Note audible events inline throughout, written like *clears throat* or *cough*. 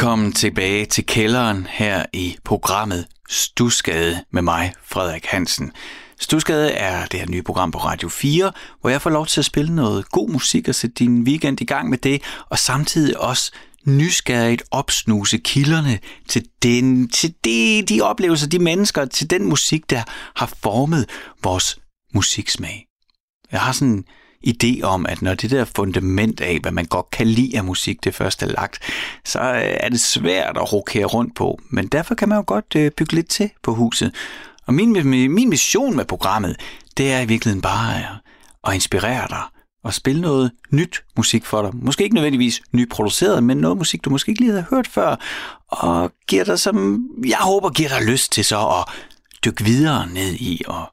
Velkommen tilbage til kælderen her i programmet Stusgade med mig, Frederik Hansen. Stusgade er det her nye program på Radio 4, hvor jeg får lov til at spille noget god musik og sætte din weekend i gang med det, og samtidig også nysgerrigt opsnuse kilderne til, den, til de, de oplevelser, de mennesker, til den musik, der har formet vores musiksmag. Jeg har sådan idé om, at når det der fundament af, hvad man godt kan lide af musik, det først er lagt, så øh, er det svært at rokere rundt på. Men derfor kan man jo godt øh, bygge lidt til på huset. Og min, min mission med programmet, det er i virkeligheden bare at, at inspirere dig og spille noget nyt musik for dig. Måske ikke nødvendigvis nyproduceret, men noget musik, du måske ikke lige har hørt før, og giver dig, som jeg håber, giver dig lyst til så at dykke videre ned i og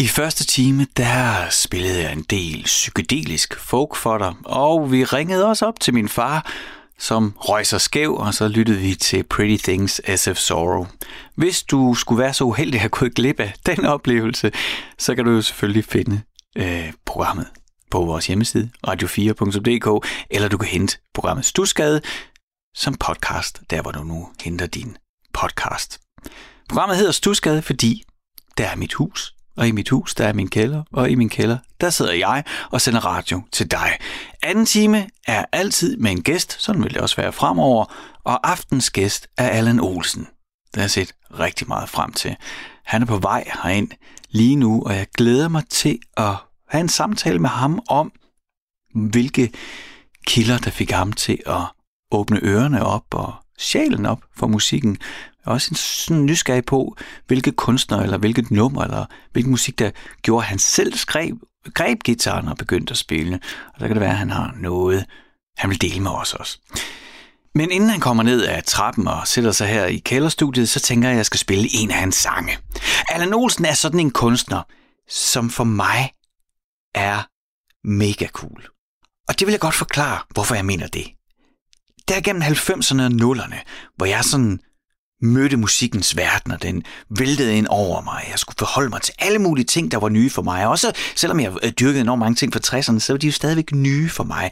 I første time, der spillede jeg en del psykedelisk folk for dig, og vi ringede også op til min far, som røg sig skæv, og så lyttede vi til Pretty Things SF Sorrow. Hvis du skulle være så uheldig at gå glip af den oplevelse, så kan du jo selvfølgelig finde øh, programmet på vores hjemmeside, radio4.dk, eller du kan hente programmet Stusgade som podcast, der hvor du nu henter din podcast. Programmet hedder Stusgade, fordi der er mit hus, og i mit hus, der er min kælder, og i min kælder, der sidder jeg og sender radio til dig. Anden time er altid med en gæst, sådan vil det også være fremover, og aftens gæst er Allan Olsen. Det har jeg set rigtig meget frem til. Han er på vej herind lige nu, og jeg glæder mig til at have en samtale med ham om, hvilke kilder, der fik ham til at åbne ørerne op og sjælen op for musikken, også en sådan nysgerrig på, hvilke kunstnere eller hvilket nummer eller hvilken musik, der gjorde, at han selv skrev, greb gitaren og begyndte at spille. Og der kan det være, at han har noget, han vil dele med os også. Men inden han kommer ned af trappen og sætter sig her i kælderstudiet, så tænker jeg, at jeg skal spille en af hans sange. Allan Olsen er sådan en kunstner, som for mig er mega cool. Og det vil jeg godt forklare, hvorfor jeg mener det. Der gennem 90'erne og 0'erne, hvor jeg sådan mødte musikkens verden, og den væltede ind over mig. Jeg skulle forholde mig til alle mulige ting, der var nye for mig. Også selvom jeg øh, dyrkede enormt mange ting fra 60'erne, så var de jo stadigvæk nye for mig.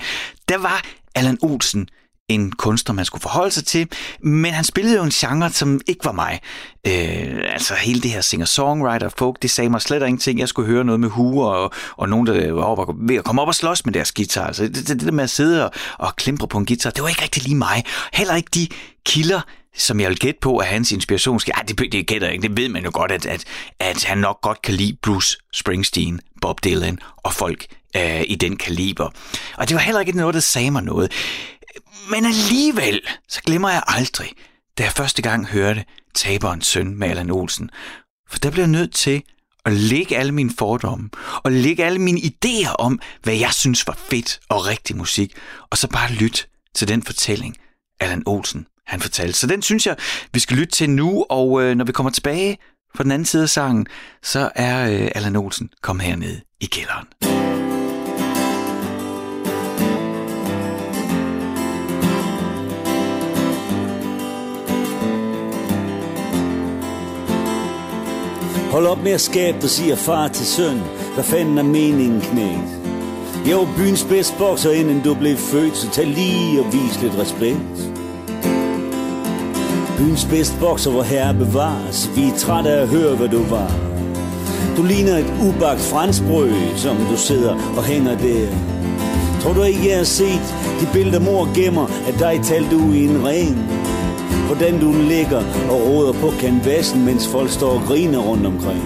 Der var Allan Olsen en kunstner, man skulle forholde sig til, men han spillede jo en genre, som ikke var mig. Øh, altså hele det her singer-songwriter folk, det sagde mig slet ingenting. Jeg skulle høre noget med huer og, og nogen, der var ved at komme op og slås med deres guitar. Altså det, det, det der med at sidde og, og klimpe på en guitar, det var ikke rigtig lige mig. Heller ikke de kilder, som jeg vil gætte på, at hans inspiration skal... Ej, det, det gætter jeg ikke. Det ved man jo godt, at, at, at han nok godt kan lide Bruce Springsteen, Bob Dylan og folk øh, i den kaliber. Og det var heller ikke noget, der sagde mig noget. Men alligevel, så glemmer jeg aldrig, da jeg første gang hørte Taberens søn med Allan Olsen. For der blev jeg nødt til at lægge alle mine fordomme, og lægge alle mine idéer om, hvad jeg synes var fedt og rigtig musik, og så bare lytte til den fortælling, Allan Olsen han fortalte. Så den synes jeg, vi skal lytte til nu, og øh, når vi kommer tilbage på den anden side af sangen, så er øh, Allan Olsen kommet herned i kælderen. Hold op med at skabe, der siger far til søn. Hvad fanden er meningen, knægt? Jeg var byens bedste bokser, inden du blev født, så tag lige og vis lidt respekt. Byens bedst bokser, hvor herre bevares. Vi er trætte af at høre, hvad du var. Du ligner et ubagt franskbrød, som du sidder og hænger der. Tror du ikke, jeg har set de billeder, mor gemmer at dig talte du i en ring? Hvordan du ligger og råder på kanvasen, mens folk står og griner rundt omkring.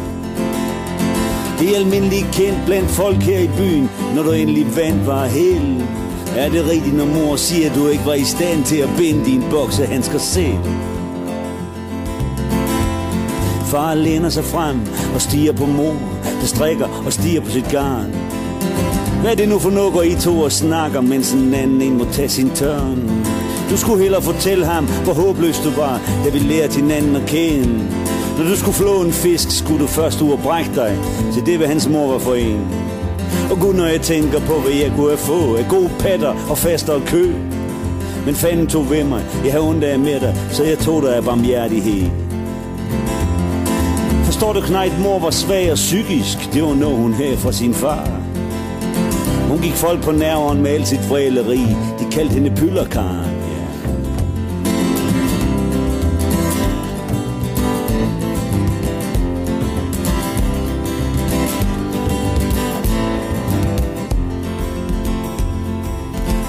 Det er almindeligt kendt blandt folk her i byen, når du endelig vandt var helt. Er det rigtigt, når mor siger, at du ikke var i stand til at binde din boksehandsker selv? Far læner sig frem og stiger på mor, der strikker og stiger på sit garn. Hvad er det nu for noget, går I to og snakker, mens en anden en må tage sin tørn? Du skulle hellere fortælle ham, hvor håbløs du var, da vi lærte hinanden at kende. Når du skulle flå en fisk, skulle du først ud og brække dig til det, hvad hans mor var for en. Og gud, når jeg tænker på, hvad jeg kunne have fået af gode patter og faster og kø. Men fanden tog ved mig, jeg havde ondt af med dig, så jeg tog dig af barmhjertighed. Forstår du knejt, mor var svag og psykisk, det var noget hun havde fra sin far. Hun gik folk på nerven med alt sit fræleri. De kaldte hende pyllerkaren.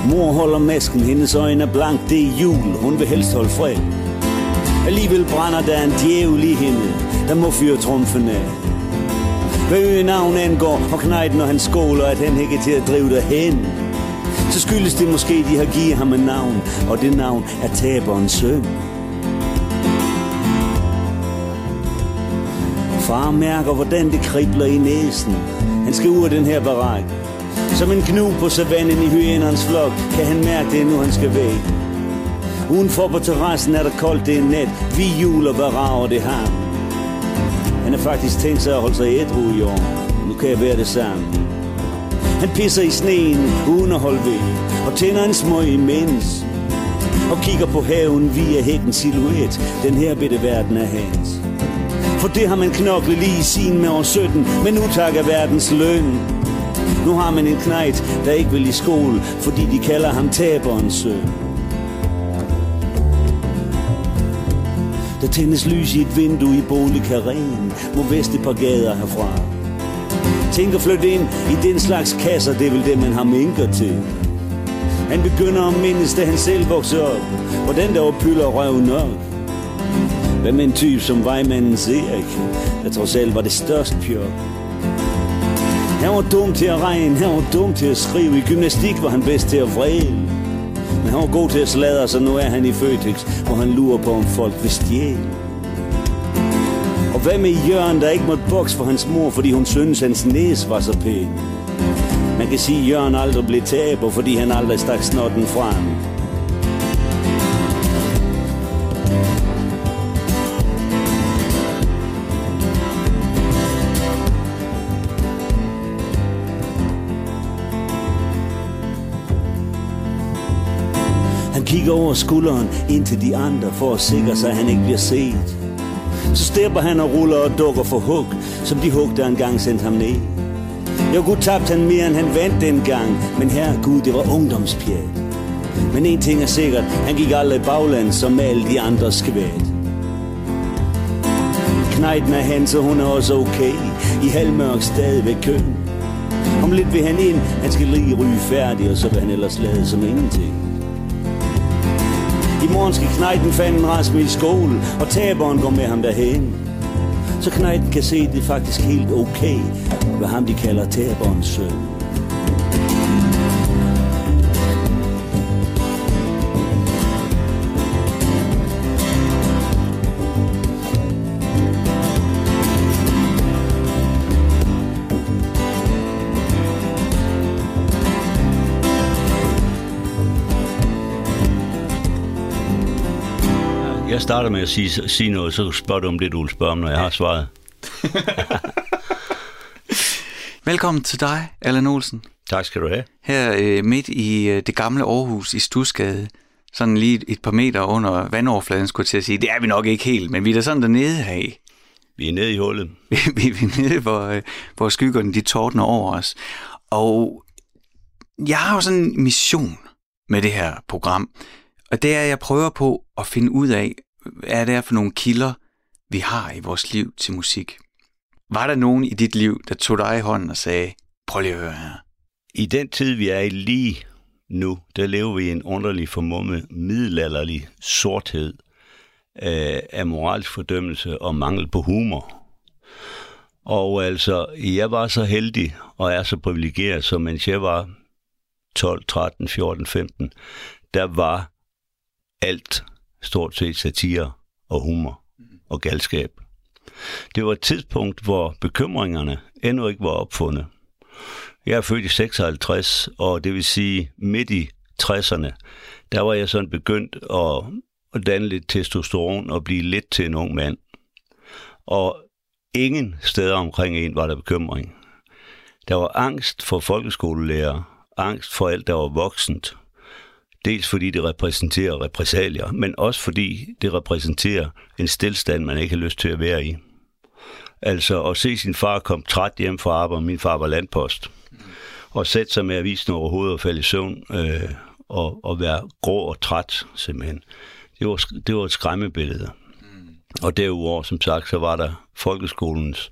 Mor holder masken, hendes øjne er blank, det er jul, hun vil helst holde fred. Alligevel brænder der en djævel i hende, der må fyre trumfen af. Hvad navn angår, og knejt, når han skåler, at han ikke er til at drive derhen. Så skyldes det måske, de har givet ham et navn, og det navn er taberens søn. Far mærker, hvordan det kribler i næsen. Han skal ud af den her barak. Som en knu på savannen i hyenernes flok, kan han mærke det, nu han skal væk. Udenfor på terrassen er der koldt, det er nat. Vi juler, hvad rager det ham? Han har faktisk tænkt sig at holde sig ædru i år. Nu kan jeg være det samme. Han pisser i sneen uden at holde ved, og tænder en smøg imens. Og kigger på haven via hækken silhuet. Den her bitte verden er hans. For det har man knoklet lige i sin med år 17, men nu takker verdens løn. Nu har man en knejt, der ikke vil i skole, fordi de kalder ham taberens søn. Der tændes lys i et vindue i boligkaren, mod vest et par gader herfra. Tænk at flytte ind i den slags kasser, det er vel det, man har minker til. Han begynder at mindes, da han selv voksede op, hvordan der var pyller røv nok. Hvad med en type som vejmandens Erik, der trods alt var det største pjok. Han var dum til at regne, han var dum til at skrive. I gymnastik var han bedst til at vrede. Men han var god til at sladre, så nu er han i Føtex, hvor han lurer på, om folk vil stjæle. Og hvad med Jørgen, der ikke måtte bokse for hans mor, fordi hun synes, hans næse var så pæn? Man kan sige, at Jørgen aldrig blev taber, fordi han aldrig stak snotten frem. Kigger over skulderen ind til de andre for at sikre sig, at han ikke bliver set. Så stepper han og ruller og dukker for hug, som de hug, der engang sendte ham ned. Jo, gud tabte han mere, end han vandt dengang, men her Gud, det var ungdomspjat. Men en ting er sikkert, han gik aldrig i bagland som alle de andre skvæt. Knejten er han, så hun er også okay, i halvmørk stadigvæk køn. Om lidt vil han ind, han skal lige ryge færdig, og så vil han ellers lade som ingenting. I morgen skal Knejten fanden rasme i skole, og taberen går med ham derhen. Så Knejten kan se, at det er faktisk helt okay, hvad ham de kalder taberens søn. Starter med at sige, sige noget, så spørger du om det, du vil spørge om, når jeg har svaret. *laughs* Velkommen til dig, Allan Olsen. Tak skal du have. Her øh, midt i øh, det gamle Aarhus i Stusgade, sådan lige et, par meter under vandoverfladen, skulle jeg til at sige. Det er vi nok ikke helt, men vi er da sådan dernede af. Vi er nede i hullet. *laughs* Vi, vi, er nede, hvor, øh, hvor skyggerne de tordner over os. Og jeg har jo sådan en mission med det her program, og det er, at jeg prøver på at finde ud af, er det for nogle kilder, vi har i vores liv til musik. Var der nogen i dit liv, der tog dig i hånden og sagde, prøv lige at høre her. I den tid, vi er i lige nu, der lever vi i en underlig formummet middelalderlig sorthed øh, af moralsk fordømmelse og mangel på humor. Og altså, jeg var så heldig og er så privilegeret, som mens jeg var 12, 13, 14, 15, der var alt stort set satire og humor og galskab. Det var et tidspunkt, hvor bekymringerne endnu ikke var opfundet. Jeg er født i 56, og det vil sige midt i 60'erne, der var jeg sådan begyndt at, at danne lidt testosteron og blive lidt til en ung mand. Og ingen steder omkring en var der bekymring. Der var angst for folkeskolelærer, angst for alt, der var voksent. Dels fordi det repræsenterer repressalier, men også fordi det repræsenterer en stillstand, man ikke har lyst til at være i. Altså at se sin far komme træt hjem fra arbejde, min far var landpost. og sætte sig med avisen over hovedet og falde i søvn, øh, og, og være grå og træt, simpelthen. Det var, det var et skræmmebillede. Mm. Og derudover, som sagt, så var der folkeskolens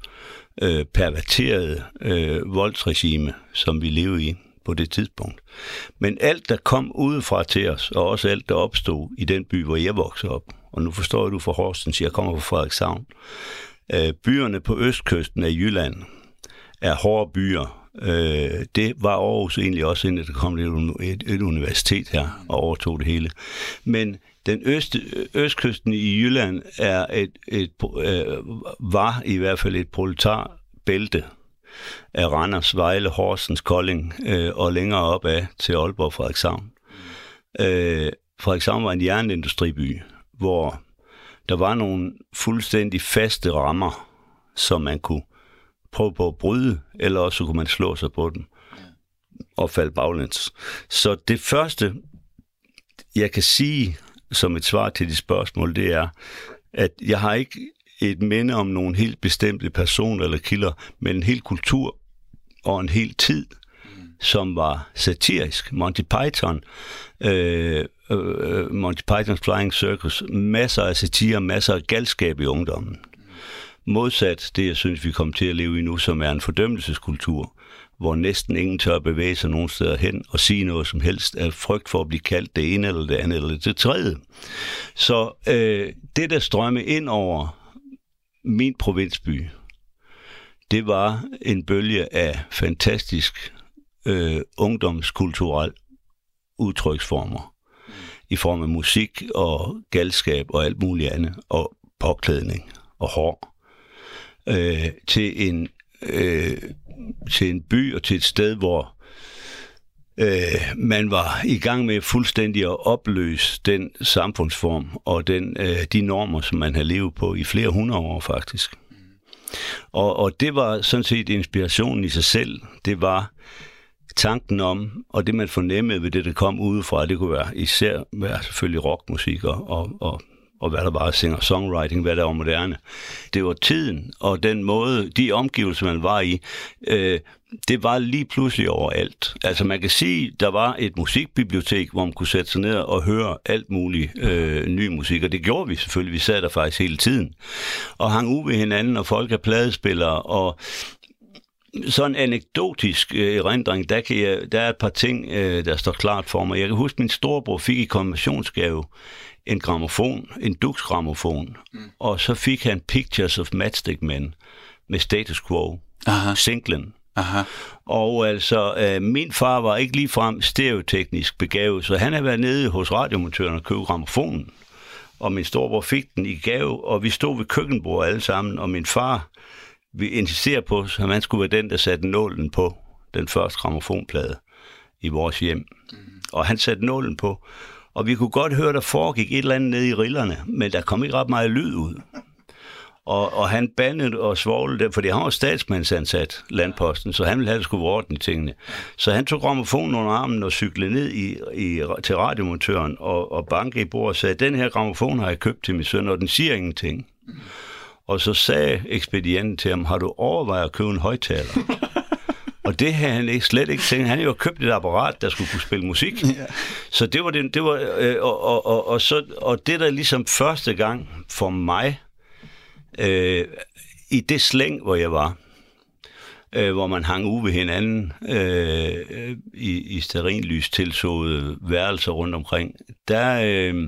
øh, perverterede øh, voldsregime, som vi levede i på det tidspunkt. Men alt, der kom udefra til os, og også alt, der opstod i den by, hvor jeg voksede op, og nu forstår du fra Horsens, jeg kommer fra Frederikshavn, øh, byerne på østkysten af Jylland er hårde byer. Øh, det var Aarhus egentlig også, inden der kom et, et universitet her og overtog det hele. Men den øst, østkysten i Jylland er et, et, øh, var i hvert fald et proletarbælte af Randers, Vejle, Horsens, Kolding øh, og længere op af til Aalborg Frederikshavn. Øh, Frederikshavn var en jernindustriby, hvor der var nogle fuldstændig faste rammer, som man kunne prøve på at bryde, eller også kunne man slå sig på dem og falde baglæns. Så det første, jeg kan sige som et svar til de spørgsmål, det er, at jeg har ikke et minde om nogle helt bestemte personer eller kilder, men en hel kultur og en hel tid, som var satirisk. Monty Python, øh, øh, Monty Python's Flying Circus, masser af satire, masser af galskab i ungdommen. Modsat det, jeg synes, vi kommer til at leve i nu, som er en fordømmelseskultur, hvor næsten ingen tør bevæge sig nogen steder hen og sige noget som helst af frygt for at blive kaldt det ene eller det andet eller det tredje. Så øh, det, der strømme ind over min provinsby, det var en bølge af fantastisk øh, ungdomskulturel udtryksformer. I form af musik og galskab og alt muligt andet, og påklædning og hår, øh, til, en, øh, til en by og til et sted, hvor øh, man var i gang med fuldstændig at opløse den samfundsform og den, øh, de normer, som man har levet på i flere hundrede år faktisk. Og, og det var sådan set inspirationen i sig selv. Det var tanken om, og det man fornemmede ved det, der kom udefra, det kunne være især være selvfølgelig rockmusik og, og, og, og hvad der var singer-songwriting, hvad der var moderne. Det var tiden og den måde, de omgivelser, man var i, øh, det var lige pludselig overalt. Altså man kan sige, der var et musikbibliotek, hvor man kunne sætte sig ned og høre alt muligt øh, ny musik, og det gjorde vi selvfølgelig. Vi sad der faktisk hele tiden og hang ud ved hinanden, og folk er pladespillere, og sådan anekdotisk øh, erindring, der, kan jeg, der er et par ting, øh, der står klart for mig. Jeg kan huske, at min storebror fik i konfirmationsgave en gramofon, en Dux gramofon, mm. og så fik han Pictures of Matchstick Men med Status Quo, Aha. singlen. Aha. Og altså, øh, min far var ikke ligefrem stereoteknisk begavet, så han havde været nede hos radiomontøren og købt gramofonen. Og min storebror fik den i gave, og vi stod ved køkkenbordet alle sammen, og min far vi insisterer på, at man skulle være den, der satte nålen på den første gramofonplade i vores hjem. Mm. Og han satte nålen på, og vi kunne godt høre, der foregik et eller andet nede i rillerne, men der kom ikke ret meget lyd ud. Og, og han bandede og svoglede det, fordi han var statsmandsansat, landposten, så han ville have, det skulle være orden i tingene. Så han tog gramofonen under armen og cyklede ned i, i, til radiomontøren og, og bankede i bordet og sagde, den her gramofon har jeg købt til min søn, og den siger ingenting. Og så sagde ekspedienten til ham, har du overvejet at købe en højtaler? Og det havde han ikke, slet ikke tænkt. Han havde jo købt et apparat, der skulle kunne spille musik. *laughs* Ja. Så det var det, det var, øh, og, og, og, og, så, og det der ligesom første gang for mig, øh, i det slæng, hvor jeg var, øh, hvor man hang ude ved hinanden øh, i, i sterinlys tilsåede værelser rundt omkring, der, øh,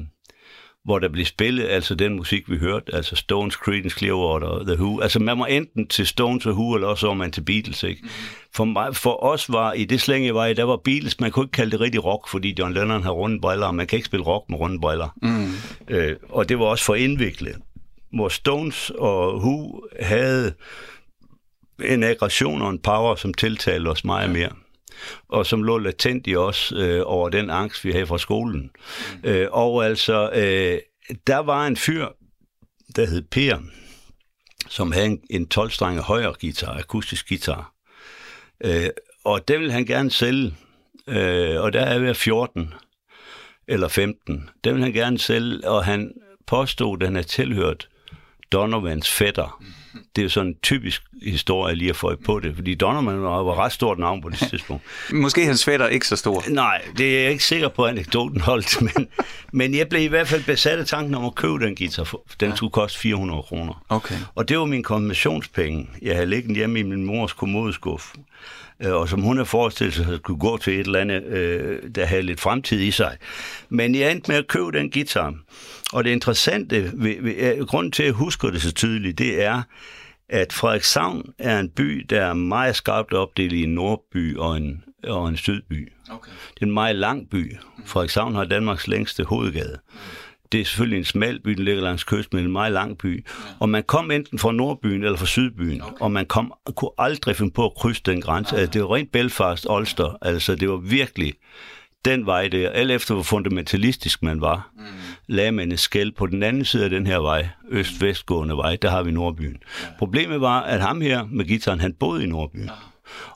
hvor der blev spillet altså den musik, vi hørte, altså Stones, Creedence, Clearwater og The Who. Altså man var enten til Stones og Who, eller også var man til Beatles, ikke? Mm. For, mig, for os var, i det slænge jeg var i, der var Beatles, man kunne ikke kalde det rigtig rock, fordi John Lennon har runde briller, og man kan ikke spille rock med runde briller. Mm. Øh, og det var også for indviklet. Hvor Stones og Who havde en aggression og en power, som tiltalte os meget mere og som lå latent i os øh, over den angst, vi havde fra skolen. Mm. Øh, og altså, øh, der var en fyr, der hed Per, som havde en, en 12-strenget højre guitar, akustisk guitar. Øh, og det ville han gerne sælge, øh, og der er ved 14 eller 15. Det ville han gerne sælge, og han påstod, at han havde tilhørt Donovans fætter. Mm Det er jo sådan en typisk historie lige at få på det, fordi Donovan var ret stort navn på det *laughs* tidspunkt. Måske hans fætter ikke så stor. Nej, det er jeg ikke sikker på, at anekdoten holdt, *laughs* men, men jeg blev i hvert fald besat af tanken om at købe den guitar. Den ja. skulle koste 400 kroner. Okay. Og det var min konfirmationspenge. Jeg havde liggende hjemme i min mors kommodeskuff. Øh, og som hun har forestillet sig, at skulle gå til et eller andet, øh, der havde lidt fremtid i sig. Men jeg endte med at købe den guitar. Og det interessante, ved, ved, grunden til, at jeg husker det så tydeligt, det er, at Frederikshavn er en by, der er meget skarpt opdelt i en nordby og en, og en sydby. Okay. Det er en meget lang by. Frederikshavn har Danmarks længste hovedgade. Mm det er selvfølgelig en smal by, den ligger langs kysten, men en meget lang by. Ja. Og man kom enten fra Nordbyen eller fra Sydbyen, okay. og man kom, kunne aldrig finde på at krydse den grænse. Altså, det var rent Belfast, Ulster, altså det var virkelig den vej der. Alt efter hvor fundamentalistisk man var, mm. lagde man et skæld på den anden side af den her vej, øst-vestgående vej, der har vi Nordbyen. Ja. Problemet var, at ham her med gitaren, han boede i Nordbyen. Ja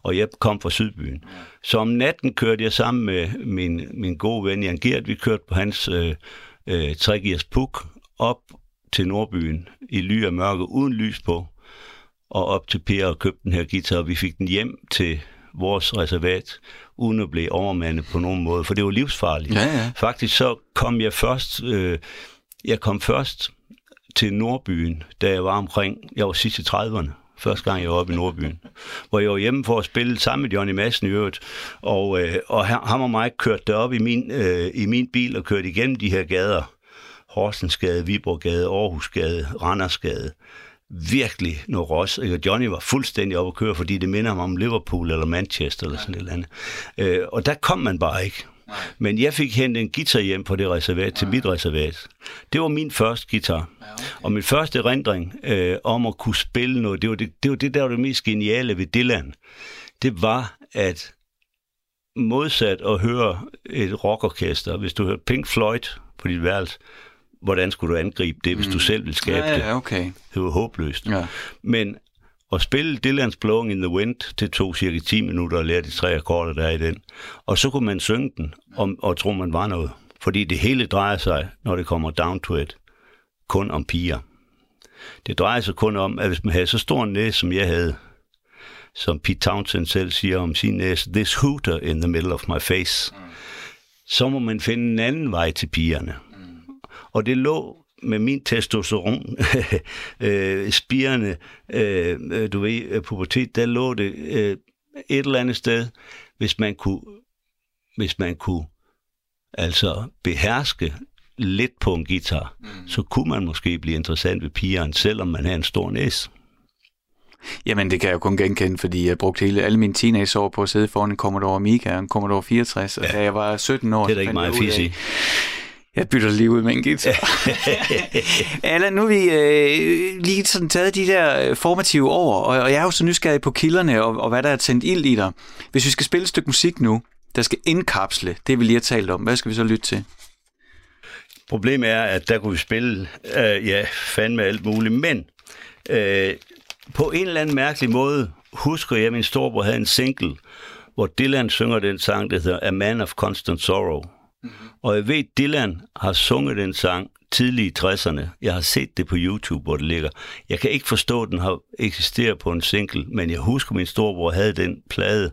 og jeg kom fra Sydbyen. Så om natten kørte jeg sammen med min, min gode ven Jan Gert, vi kørte på hans øh, øh, tregears puk op til Nordbyen i ly af mørke uden lys på, og op til Per og købte den her guitar, og vi fik den hjem til vores reservat, uden at blive overmandet på nogen måde, for det var livsfarligt. Ja, ja. Faktisk så kom jeg først, øh, jeg kom først til Nordbyen, da jeg var omkring, jeg var sidst i 30'erne, første gang jeg var oppe i Nordbyen, hvor jeg var hjemme for at spille sammen med Johnny Madsen i øvrigt, og, øh, og ham og mig kørte derop i min, øh, i min bil og kørte igennem de her gader, Horsensgade, Viborggade, Aarhusgade, Randersgade, virkelig noget ros. Og Johnny var fuldstændig op at køre, fordi det minder ham om Liverpool eller Manchester eller sådan et eller andet. Øh, og der kom man bare ikke. Men jeg fik hentet en guitar hjem på det reservat, til mit reservat. Det var min første guitar. Ja, okay. Og min første erindring øh, om at kunne spille noget, det var det, det var det, der var det mest geniale ved Dylan. Det var, at modsat at høre et rockorkester, hvis du hørte Pink Floyd på dit værelse, hvordan skulle du angribe det, hvis mm. du selv ville skabe ja, ja, okay. det? Det var håbløst. Ja. Men og spille Dylan's Blowing in the Wind, det tog cirka 10 minutter at lære de tre akkorder, der er i den. Og så kunne man synge den, og, og tro, man var noget. Fordi det hele drejer sig, når det kommer down to it, kun om piger. Det drejer sig kun om, at hvis man havde så stor en næse, som jeg havde, som Pete Townsend selv siger om sin næse, this hooter in the middle of my face, mm. så må man finde en anden vej til pigerne. Mm. Og det lå med min testosteron *laughs* øh, spirende, øh, øh, du ved, øh, pubertet, der lå det øh, et eller andet sted, hvis man kunne, hvis man kunne altså beherske lidt på en guitar, mm. så kunne man måske blive interessant ved pigeren, selvom man har en stor næs. Jamen, det kan jeg jo kun genkende, fordi jeg brugte hele, alle mine teenageår på at sidde foran en Commodore Amiga og en Commodore 64, og ja. da jeg var 17 år... Det er da ikke meget fisk i. Jeg bytter lige ud med en guitar. *laughs* Allan, nu har vi øh, lige sådan taget de der øh, formative år, og, og jeg er jo så nysgerrig på kilderne og, og hvad der er tændt ild i dig. Hvis vi skal spille et stykke musik nu, der skal indkapsle det, vi lige har talt om, hvad skal vi så lytte til? Problemet er, at der kunne vi spille, øh, ja, fandme alt muligt, men øh, på en eller anden mærkelig måde husker jeg, at min storebror havde en single, hvor Dylan synger den sang, der hedder A Man of Constant Sorrow. Mm-hmm. Og jeg ved, Dylan har sunget den sang tidligt i 60'erne. Jeg har set det på YouTube, hvor det ligger. Jeg kan ikke forstå, at den har eksisteret på en single, men jeg husker, at min storebror havde den plade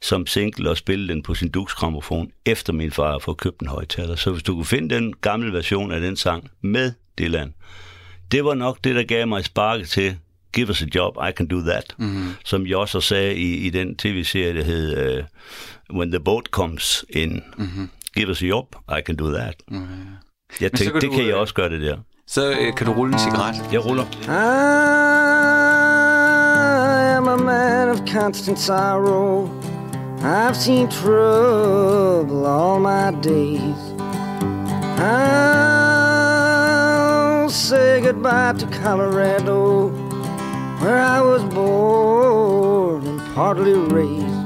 som single og spillede den på sin duksgramofon, efter min far fået købt en højtaler. Så hvis du kunne finde den gamle version af den sang med Dylan, det var nok det, der gav mig sparket til give us a job, I can do that. Mm-hmm. Som jeg også sagde i, i den tv-serie, der hed uh, When the Boat Comes In. Mm-hmm give us a job, I can do that. Mm. Jeg tænkte, kan det du, kan jeg også gøre det der. Så øh, kan du rulle en cigaret? Jeg ruller. I am a man of constant sorrow I've seen trouble all my days I'll say goodbye to Colorado Where I was born and partly raised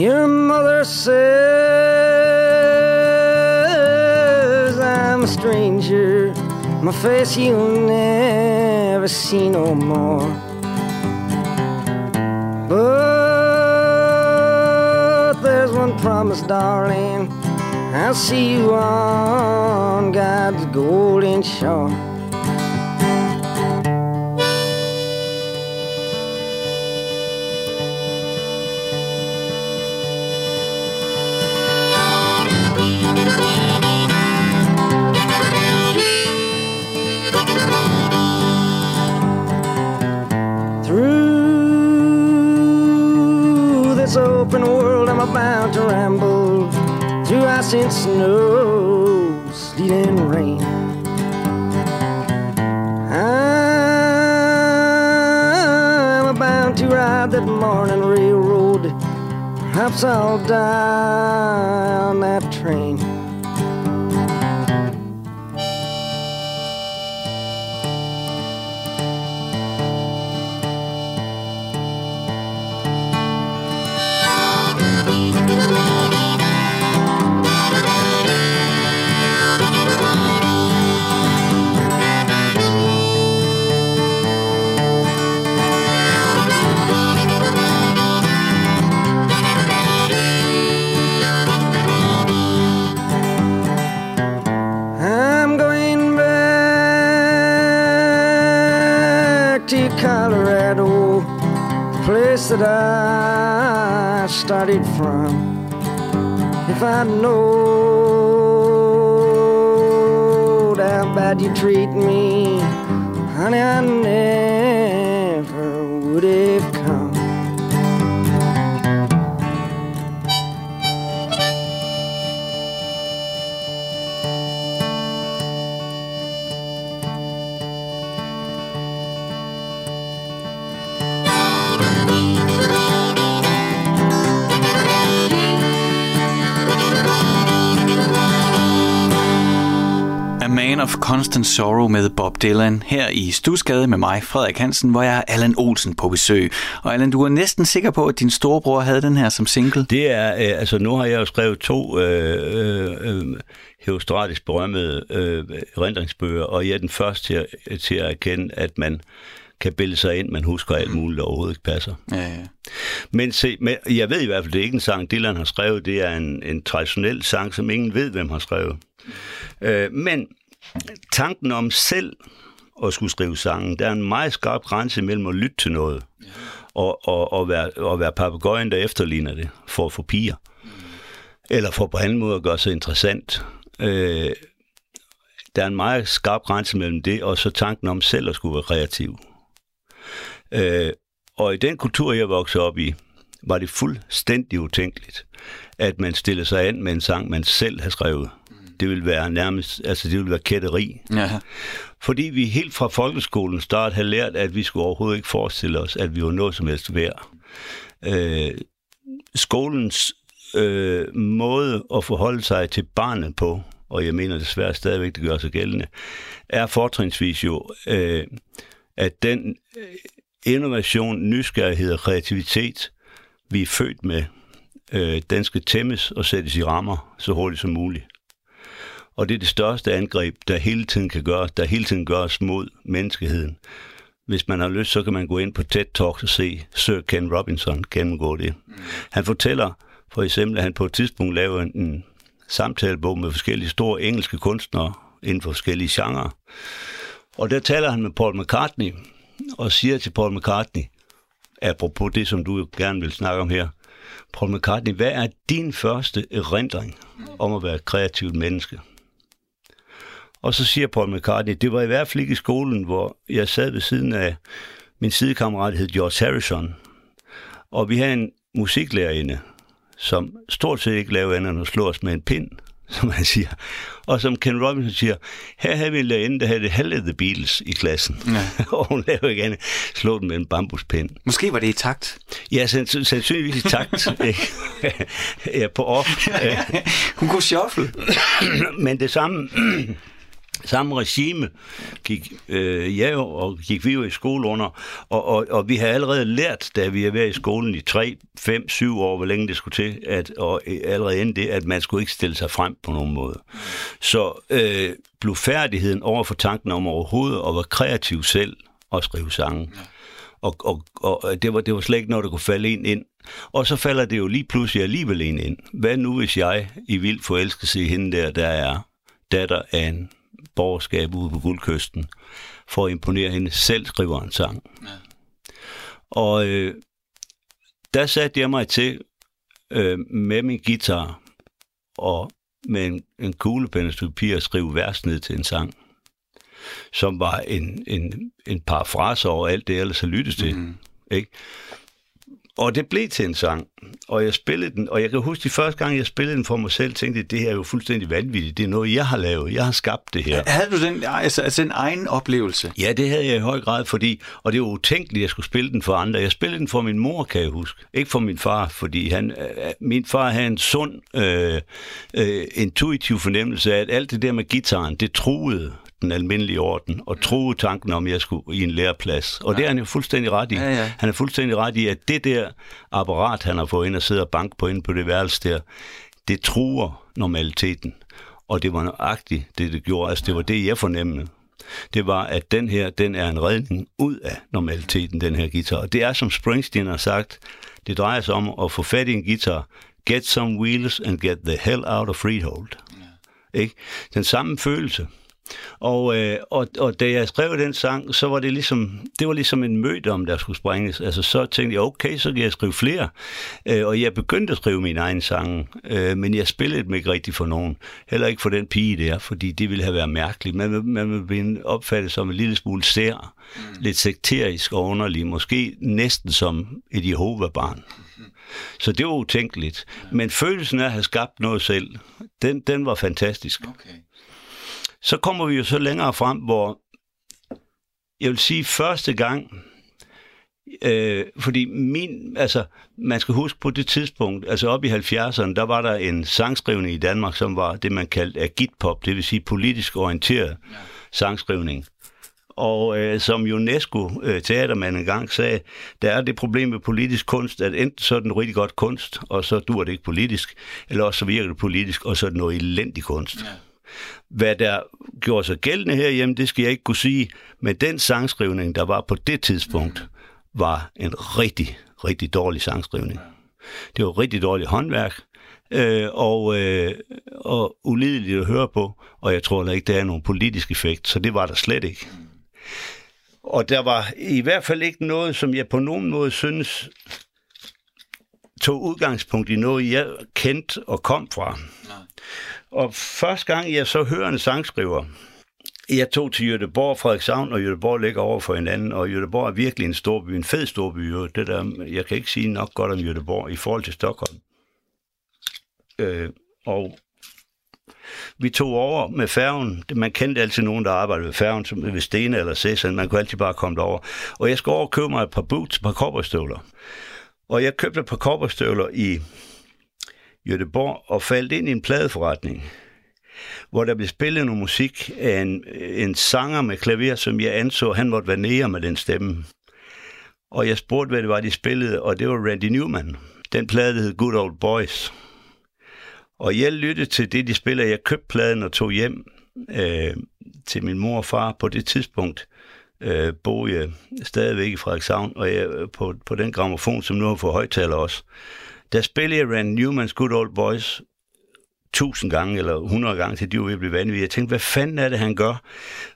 Your mother says I'm a stranger My face you'll never see no more. But there's one promise, darling. I'll see you on God's golden shore. I'm about to ramble through ice and snow, sleet and rain. I'm about to ride that morning railroad. Perhaps I'll die on that that I started from. If I know how bad you treat me, honey, I never Constant Sorrow med Bob Dylan her i Stusgade med mig, Frederik Hansen, hvor jeg har Allan Olsen på besøg. Og Allan, du er næsten sikker på, at din storebror havde den her som single? Det er, øh, altså nu har jeg jo skrevet to øh, øh, øh, herostratisk berømmede øh, erindringsbøger, og jeg er den første til at, til at erkende, at man kan bilde sig ind, man husker alt muligt, der overhovedet ikke passer. Ja, ja. Men, se, men jeg ved i hvert fald, det er ikke en sang, Dylan har skrevet. Det er en, en traditionel sang, som ingen ved, hvem har skrevet. Øh, men tanken om selv at skulle skrive sangen, der er en meget skarp grænse mellem at lytte til noget og, og, og være, og være papegøjen, der efterligner det, for at få piger. Eller for på anden måde at gøre sig interessant. Øh, der er en meget skarp grænse mellem det, og så tanken om selv at skulle være kreativ. Øh, og i den kultur, jeg voksede op i, var det fuldstændig utænkeligt, at man stillede sig an med en sang, man selv har skrevet. Det vil være nærmest, altså det vil være kætteri. ja. Fordi vi helt fra folkeskolen start havde lært, at vi skulle overhovedet ikke forestille os, at vi var noget som helst værd. Øh, skolens øh, måde at forholde sig til barnet på, og jeg mener desværre stadigvæk, det gør sig gældende, er fortrinsvis jo, øh, at den øh, innovation, nysgerrighed og kreativitet, vi er født med, øh, den skal tæmmes og sættes i rammer så hurtigt som muligt. Og det er det største angreb, der hele tiden kan gøres, der hele tiden gøres mod menneskeheden. Hvis man har lyst, så kan man gå ind på TED Talk og se Sir Ken Robinson gennemgå det. Han fortæller for eksempel, at han på et tidspunkt lavede en samtalebog med forskellige store engelske kunstnere inden for forskellige genrer. Og der taler han med Paul McCartney og siger til Paul McCartney, apropos det, som du gerne vil snakke om her, Paul McCartney, hvad er din første erindring om at være et kreativt menneske? Og så siger Paul McCartney, det var i hvert fald ikke i skolen, hvor jeg sad ved siden af min sidekammerat, hed George Harrison. Og vi havde en musiklærerinde, som stort set ikke lavede andet end at slå os med en pind, *laughs* som han siger. Og som Ken Robinson siger, her havde vi en lærerinde, der havde det halve The Beatles i klassen. Ja. *laughs* og hun lavede ikke andet slå den med en bambuspind. Måske var det i takt. Ja, sands- sandsynligvis i takt. *laughs* ja, på off. Hun kunne shuffle. Men det samme, *clears throat* samme regime gik øh, jeg jo, og gik vi jo i skole under, og, og, og vi har allerede lært, da vi er været i skolen i 3, 5, 7 år, hvor længe det skulle til, at, og allerede inden det, at man skulle ikke stille sig frem på nogen måde. Så øh, blev færdigheden over for tanken om overhovedet at være kreativ selv og skrive sange. Og, og, og det, var, det var slet ikke noget, der kunne falde en ind. Og så falder det jo lige pludselig alligevel en ind. Hvad nu, hvis jeg i vildt forelsker sig hende der, der er datter af en borgerskab ude på Guldkysten, for at imponere hende, selv skriver en sang. Ja. Og øh, der satte jeg mig til øh, med min guitar og med en, en kuglepen og papir at skrive vers ned til en sang, som var en, en, en parafrase over alt det, ellers har lyttet til. Mm-hmm. Ikke? Og det blev til en sang, og jeg spillede den, og jeg kan huske de første gang, jeg spillede den for mig selv, tænkte jeg, det her er jo fuldstændig vanvittigt. Det er noget, jeg har lavet. Jeg har skabt det her. Havde du den, altså, altså en egen oplevelse? Ja, det havde jeg i høj grad, fordi, og det var utænkeligt, at jeg skulle spille den for andre. Jeg spillede den for min mor, kan jeg huske. Ikke for min far, fordi han, øh, min far havde en sund, øh, øh, intuitiv fornemmelse af, at alt det der med gitaren, det truede den almindelige orden, og troede tanken om, at jeg skulle i en læreplads. Og ja. det er han jo fuldstændig ret i. Ja, ja. Han er fuldstændig ret i, at det der apparat, han har fået ind og sidder og bank på ind på det værelse der, det truer normaliteten. Og det var nøjagtigt det, det gjorde. Altså, det var det, jeg fornemmede. Det var, at den her, den er en redning ud af normaliteten, den her guitar. Og det er, som Springsteen har sagt, det drejer sig om at få fat i en guitar, get some wheels and get the hell out of freehold. Ikke? Den samme følelse. Og, øh, og, og da jeg skrev den sang, så var det ligesom, det var ligesom en mødom, der skulle springes. Altså så tænkte jeg, okay, så kan jeg skrive flere. Øh, og jeg begyndte at skrive min egen sang, øh, men jeg spillede dem ikke rigtig for nogen. Heller ikke for den pige der, fordi det ville have været mærkeligt. Man, man vil blive opfattet som en lille smule sær, mm. lidt sekterisk og underlig, måske næsten som et Jehova-barn. Så det var utænkeligt. Men følelsen af at have skabt noget selv, den, den var fantastisk. Okay. Så kommer vi jo så længere frem, hvor jeg vil sige første gang, øh, fordi min, altså, man skal huske på det tidspunkt, altså op i 70'erne, der var der en sangskrivning i Danmark, som var det, man kaldte agitpop, det vil sige politisk orienteret ja. sangskrivning. Og øh, som UNESCO øh, teatermand engang sagde, der er det problem med politisk kunst, at enten så er den rigtig godt kunst, og så dur det ikke politisk, eller også så virker det politisk, og så er det noget elendig kunst. Ja. Hvad der gjorde sig gældende herhjemme, det skal jeg ikke kunne sige, men den sangskrivning, der var på det tidspunkt, var en rigtig, rigtig dårlig sangskrivning. Det var rigtig dårligt håndværk, øh, og, øh, og ulideligt at høre på, og jeg tror da ikke, der er nogen politisk effekt, så det var der slet ikke. Og der var i hvert fald ikke noget, som jeg på nogen måde synes tog udgangspunkt i noget, jeg kendte og kom fra. Nej. Og første gang jeg så hører en sangskriver, jeg tog til Jødeborg, Frederikshavn, og Jødeborg ligger over for hinanden, og Jødeborg er virkelig en stor by, en fed stor by. Det der, jeg kan ikke sige nok godt om Jødeborg i forhold til Stockholm. Øh, og vi tog over med færgen. Man kendte altid nogen, der arbejdede ved færgen, som ved Stene eller Cæsar. Man kunne altid bare komme derover. Og jeg skulle over og købe mig et par boots, et par kopperstøvler. Og jeg købte et par kopperstøvler i Jødeborg og faldt ind i en pladeforretning, hvor der blev spillet noget musik af en, en sanger med klaver, som jeg anså, han måtte være nære med den stemme. Og jeg spurgte, hvad det var, de spillede, og det var Randy Newman. Den plade, der hed Good Old Boys. Og jeg lyttede til det, de spiller. Jeg købte pladen og tog hjem øh, til min mor og far. På det tidspunkt øh, boede jeg stadigvæk i Frederikshavn, og jeg, øh, på, på den gramofon, som nu har fået højtaler også. Der spillede jeg Rand Newmans Good Old Boys tusind gange eller 100 gange, til de var ved at blive vanvittige. Jeg tænkte, hvad fanden er det, han gør?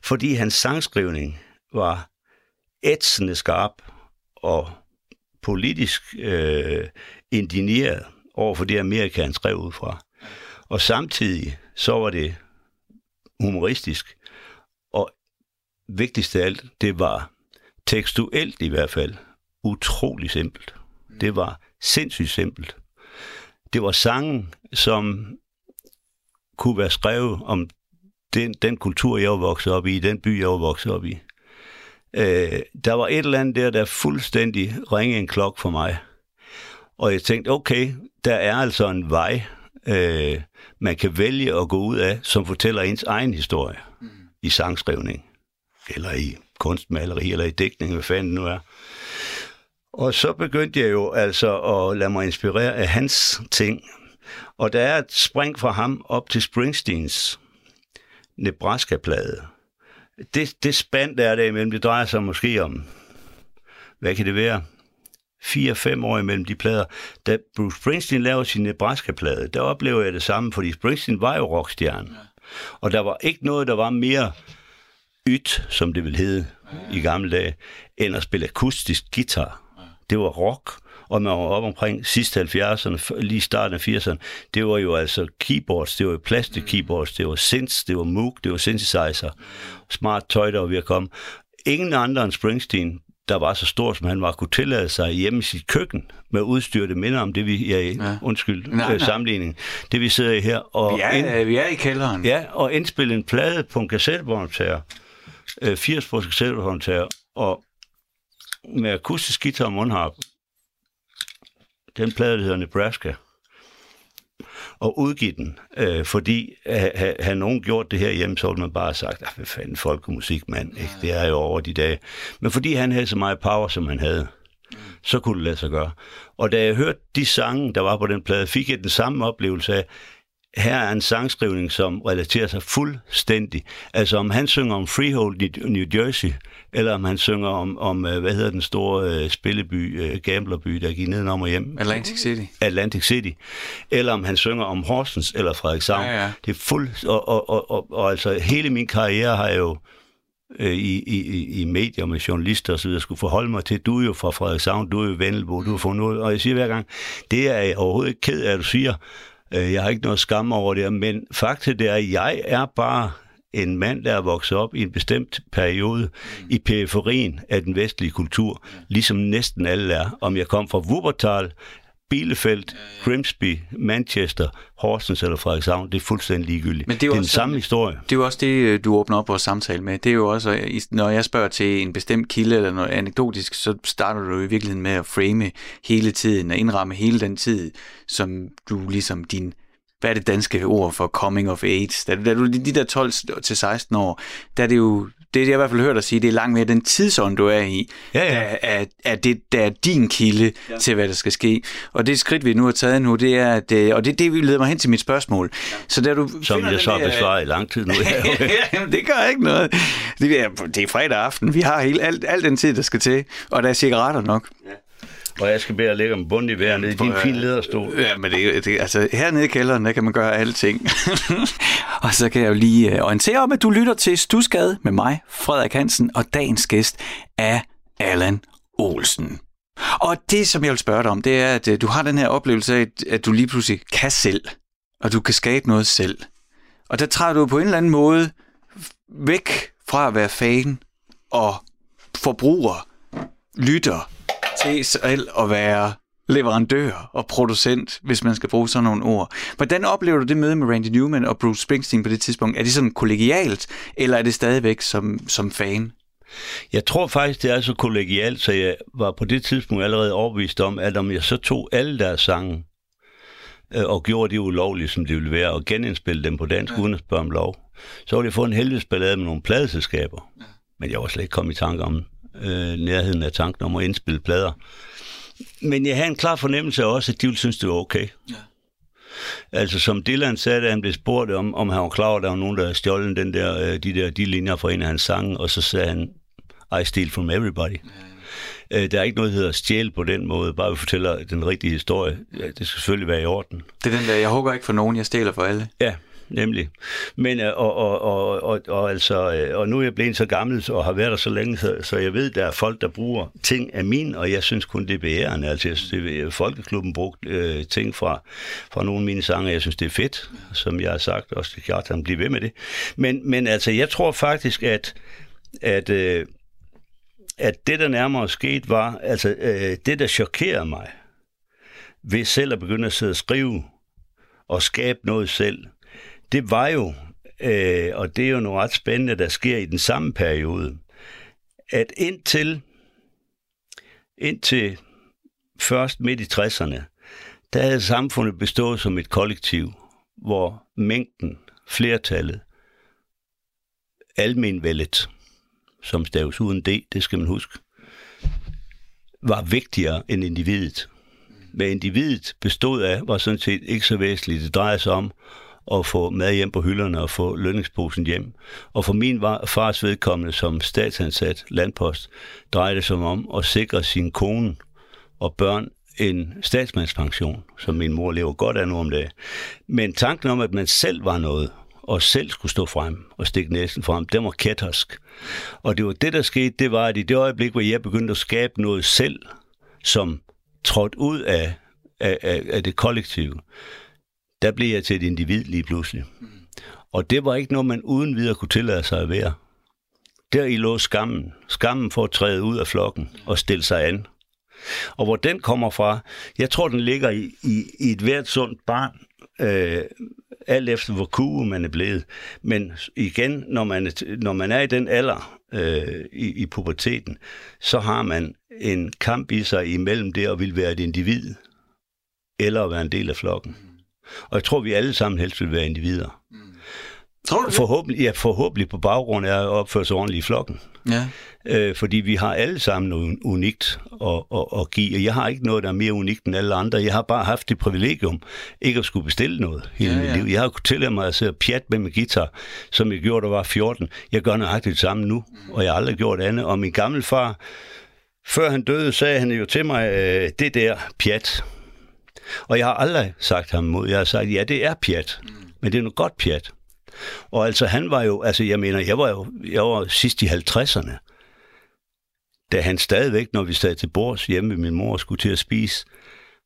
Fordi hans sangskrivning var ætsende skarp og politisk øh, indigneret over for det Amerika, han skrev ud fra. Og samtidig så var det humoristisk. Og vigtigst af alt, det var tekstuelt i hvert fald utrolig simpelt. Det var sindssygt simpelt. Det var sange, som kunne være skrevet om den, den kultur, jeg var vokset op i, den by, jeg var vokset op i. Øh, der var et eller andet der, der fuldstændig ringede en klok for mig. Og jeg tænkte, okay, der er altså en vej, øh, man kan vælge at gå ud af, som fortæller ens egen historie. Mm. i sangskrivning, eller i kunstmaleri, eller i dækning, hvad fanden nu er. Og så begyndte jeg jo altså at lade mig inspirere af hans ting. Og der er et spring fra ham op til Springsteens Nebraska-plade. Det, det spand, der er der imellem, det drejer sig måske om, hvad kan det være, 4-5 år imellem de plader. Da Bruce Springsteen lavede sin Nebraska-plade, der oplever jeg det samme, fordi Springsteen var jo rockstjerne. Ja. Og der var ikke noget, der var mere yt, som det ville hedde ja. i gamle dage, end at spille akustisk guitar. Ja. Det var rock, og man var op omkring sidste 70'erne, lige starten af 80'erne, det var jo altså keyboards, det var jo mm. keyboards, det var synths, det var Moog, det var synthesizer, smart tøj, der var ved at komme. Ingen andre end Springsteen der var så stor, som han var, kunne tillade sig hjemme i sit køkken med udstyr, det minder om det, vi er i, ja. undskyld, nej, nej. sammenligning, det vi sidder i her. Og vi, er, ind, vi er i kælderen. Ja, og indspille en plade på en kassettebåndoptager, øh, 80 på kassettebåndoptager, og med akustisk guitar og mundharp. Den plade, der hedder Nebraska og udgive den, øh, fordi havde ha, nogen gjort det her hjemme, så ville man bare sagt, ah, hvad fanden, folkemusik, mand, ikke? det er jo over de dage. Men fordi han havde så meget power, som han havde, så kunne det lade sig gøre. Og da jeg hørte de sange, der var på den plade, fik jeg den samme oplevelse af, her er en sangskrivning, som relaterer sig fuldstændig. Altså om han synger om Freehold i New Jersey, eller om han synger om, om øh, hvad hedder den store uh, spilleby, uh, gamblerby, der gik nedenom og hjem. Atlantic City. Atlantic City. Eller om han synger om Horsens eller Frederikshavn. Ja, ja. Det er fuld... Og, og, og, og, og altså hele min karriere har jeg jo i, i, i medier med journalister og så videre, skulle forholde mig til, du er jo fra Frederikshavn, du er jo Vendelbo, du er fra noget, og jeg siger hver gang, det er jeg overhovedet ikke ked af, at du siger, Øh, jeg har ikke noget skam over det, men faktisk det er, at jeg er bare en mand, der er vokset op i en bestemt periode i periferien af den vestlige kultur, ligesom næsten alle er. Om jeg kom fra Wuppertal, Bielefeld, Grimsby, Manchester, Horsens eller Frederikshavn, det er fuldstændig ligegyldigt. Men det er, det er den samme historie. Det er jo også det, du åbner op vores samtale med. Det er jo også, når jeg spørger til en bestemt kilde eller noget anekdotisk, så starter du i virkeligheden med at frame hele tiden og indramme hele den tid, som du ligesom din hvad er det danske ord for coming of age? Da, da du de der 12 til 16 år, der er det jo, det jeg i hvert fald hørt dig sige, det er langt mere den tidsånd, du er i, ja, ja. Der, er, er det, der er din kilde ja. til, hvad der skal ske. Og det skridt, vi nu har taget nu, det er, at, øh, og det, det leder mig hen til mit spørgsmål. Ja. Så der, du Som jeg så har besvaret i lang tid nu. *laughs* ja, det gør ikke noget. Det er, det er fredag aften, vi har hele, alt, alt den tid, der skal til, og der er cigaretter nok. Ja. Og jeg skal at lægge en bund i vejret nede i din fine lederstol. Ja, men det, det, altså, hernede i kælderen, der kan man gøre alting. *laughs* og så kan jeg jo lige uh, orientere om, at du lytter til Stusgade med mig, Frederik Hansen, og dagens gæst er Allan Olsen. Og det, som jeg vil spørge dig om, det er, at uh, du har den her oplevelse af, at du lige pludselig kan selv, og du kan skabe noget selv. Og der træder du på en eller anden måde væk fra at være fan og forbruger, lytter til selv at være leverandør og producent, hvis man skal bruge sådan nogle ord. Hvordan oplever du det møde med Randy Newman og Bruce Springsteen på det tidspunkt? Er det sådan kollegialt, eller er det stadigvæk som, som fan? Jeg tror faktisk, det er så kollegialt, så jeg var på det tidspunkt allerede overbevist om, at om jeg så tog alle deres sange øh, og gjorde det ulovligt, som det ville være, og genindspille dem på dansk, ja. uden at spørge om lov, så ville jeg få en helvedes ballade med nogle pladeselskaber. Ja. Men jeg var slet ikke kommet i tanke om øh, nærheden af tanken om at indspille plader. Men jeg havde en klar fornemmelse også, at de ville synes, det var okay. Ja. Altså som Dylan sagde, da han blev spurgt om, om han var klar over, at der var nogen, der havde stjålet den der, øh, de der de linjer fra en af hans sange, og så sagde han, I steal from everybody. Ja. Øh, der er ikke noget, der hedder stjæl på den måde, bare vi fortæller den rigtige historie. Ja, det skal selvfølgelig være i orden. Det er den der, jeg hugger ikke for nogen, jeg stjæler for alle. Ja, nemlig. Men, øh, og, og, og, og, og, altså, øh, og nu er jeg blevet så gammel og har været der så længe, så, så jeg ved, der er folk, der bruger ting af min, og jeg synes kun, det er bærende. Altså, jeg synes, det er, Folkeklubben brugt øh, ting fra, fra nogle af mine sange, jeg synes, det er fedt, som jeg har sagt, også det klart, han bliver ved med det. Men, men altså, jeg tror faktisk, at, at øh, at det, der nærmere skete, var, altså øh, det, der chokerede mig, ved selv at begynde at sidde og skrive og skabe noget selv, det var jo, øh, og det er jo noget ret spændende, der sker i den samme periode, at indtil, indtil først midt i 60'erne, der havde samfundet bestået som et kollektiv, hvor mængden, flertallet, almenvældet, som staves uden D, det skal man huske, var vigtigere end individet. Hvad individet bestod af, var sådan set ikke så væsentligt. Det drejer sig om at få mad hjem på hylderne og få lønningsposen hjem. Og for min fars vedkommende som statsansat landpost, drejede det sig om at sikre sin kone og børn en statsmandspension, som min mor lever godt af nu om dagen. Men tanken om, at man selv var noget, og selv skulle stå frem og stikke næsen frem, den var kættersk. Og det var det, der skete, det var, at i det øjeblik, hvor jeg begyndte at skabe noget selv, som trådte ud af, af, af, af det kollektive, der blev jeg til et individ lige pludselig. Og det var ikke noget, man uden videre kunne tillade sig at være. Der i lå skammen. Skammen for at træde ud af flokken og stille sig an. Og hvor den kommer fra, jeg tror, den ligger i, i, i et hvert sundt barn, øh, alt efter hvor kue man er blevet. Men igen, når man er, når man er i den alder øh, i, i puberteten, så har man en kamp i sig imellem det at vil være et individ, eller at være en del af flokken. Og jeg tror, vi alle sammen helst vil være individer. Mm. Tror du det? Forhåbentlig, ja, forhåbentlig på baggrund af at opføre sig ordentligt i flokken. Ja. Øh, fordi vi har alle sammen noget unikt at, at, at give. Og jeg har ikke noget, der er mere unikt end alle andre. Jeg har bare haft det privilegium ikke at skulle bestille noget hele ja, ja. mit liv. Jeg har kunnet tillade mig at sidde pjat med min guitar, som jeg gjorde, da var 14. Jeg gør nøjagtigt det samme nu, og jeg har aldrig gjort andet. Og min gamle far, før han døde, sagde han jo til mig, øh, det der pjat. Og jeg har aldrig sagt ham mod. Jeg har sagt, ja, det er pjat, men det er noget godt pjat. Og altså, han var jo, altså jeg mener, jeg var jo jeg var sidst i 50'erne, da han stadigvæk, når vi sad til bords hjemme ved min mor, skulle til at spise,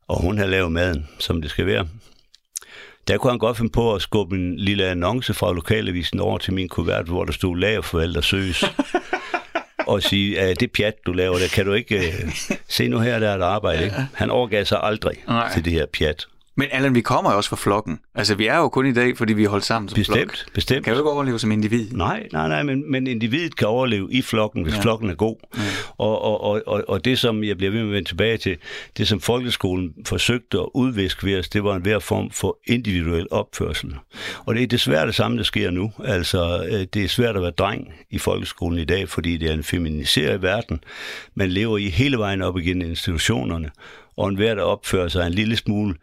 og hun havde lavet maden, som det skal være, der kunne han godt finde på at skubbe en lille annonce fra lokalavisen over til min kuvert, hvor der stod lagerforældre søges. *laughs* og sige, at det pjat, du laver, det kan du ikke uh, se nu her, der er et arbejde. Ikke? Han overgav sig aldrig Nej. til det her pjat. Men Allan, vi kommer jo også fra flokken. Altså, vi er jo kun i dag, fordi vi er holdt sammen som bestemt, flok. Bestemt, Kan du ikke overleve som individ? Nej, nej, nej, men, men individet kan overleve i flokken, hvis ja. flokken er god. Ja. Og, og, og, og, og det, som jeg bliver ved med at vende tilbage til, det som folkeskolen forsøgte at udviske ved os, det var en hver form for individuel opførsel. Og det er desværre det samme, der sker nu. Altså, øh, det er svært at være dreng i folkeskolen i dag, fordi det er en feminiseret verden. Man lever i hele vejen op igennem institutionerne, og enhver, der opfører sig en lille smule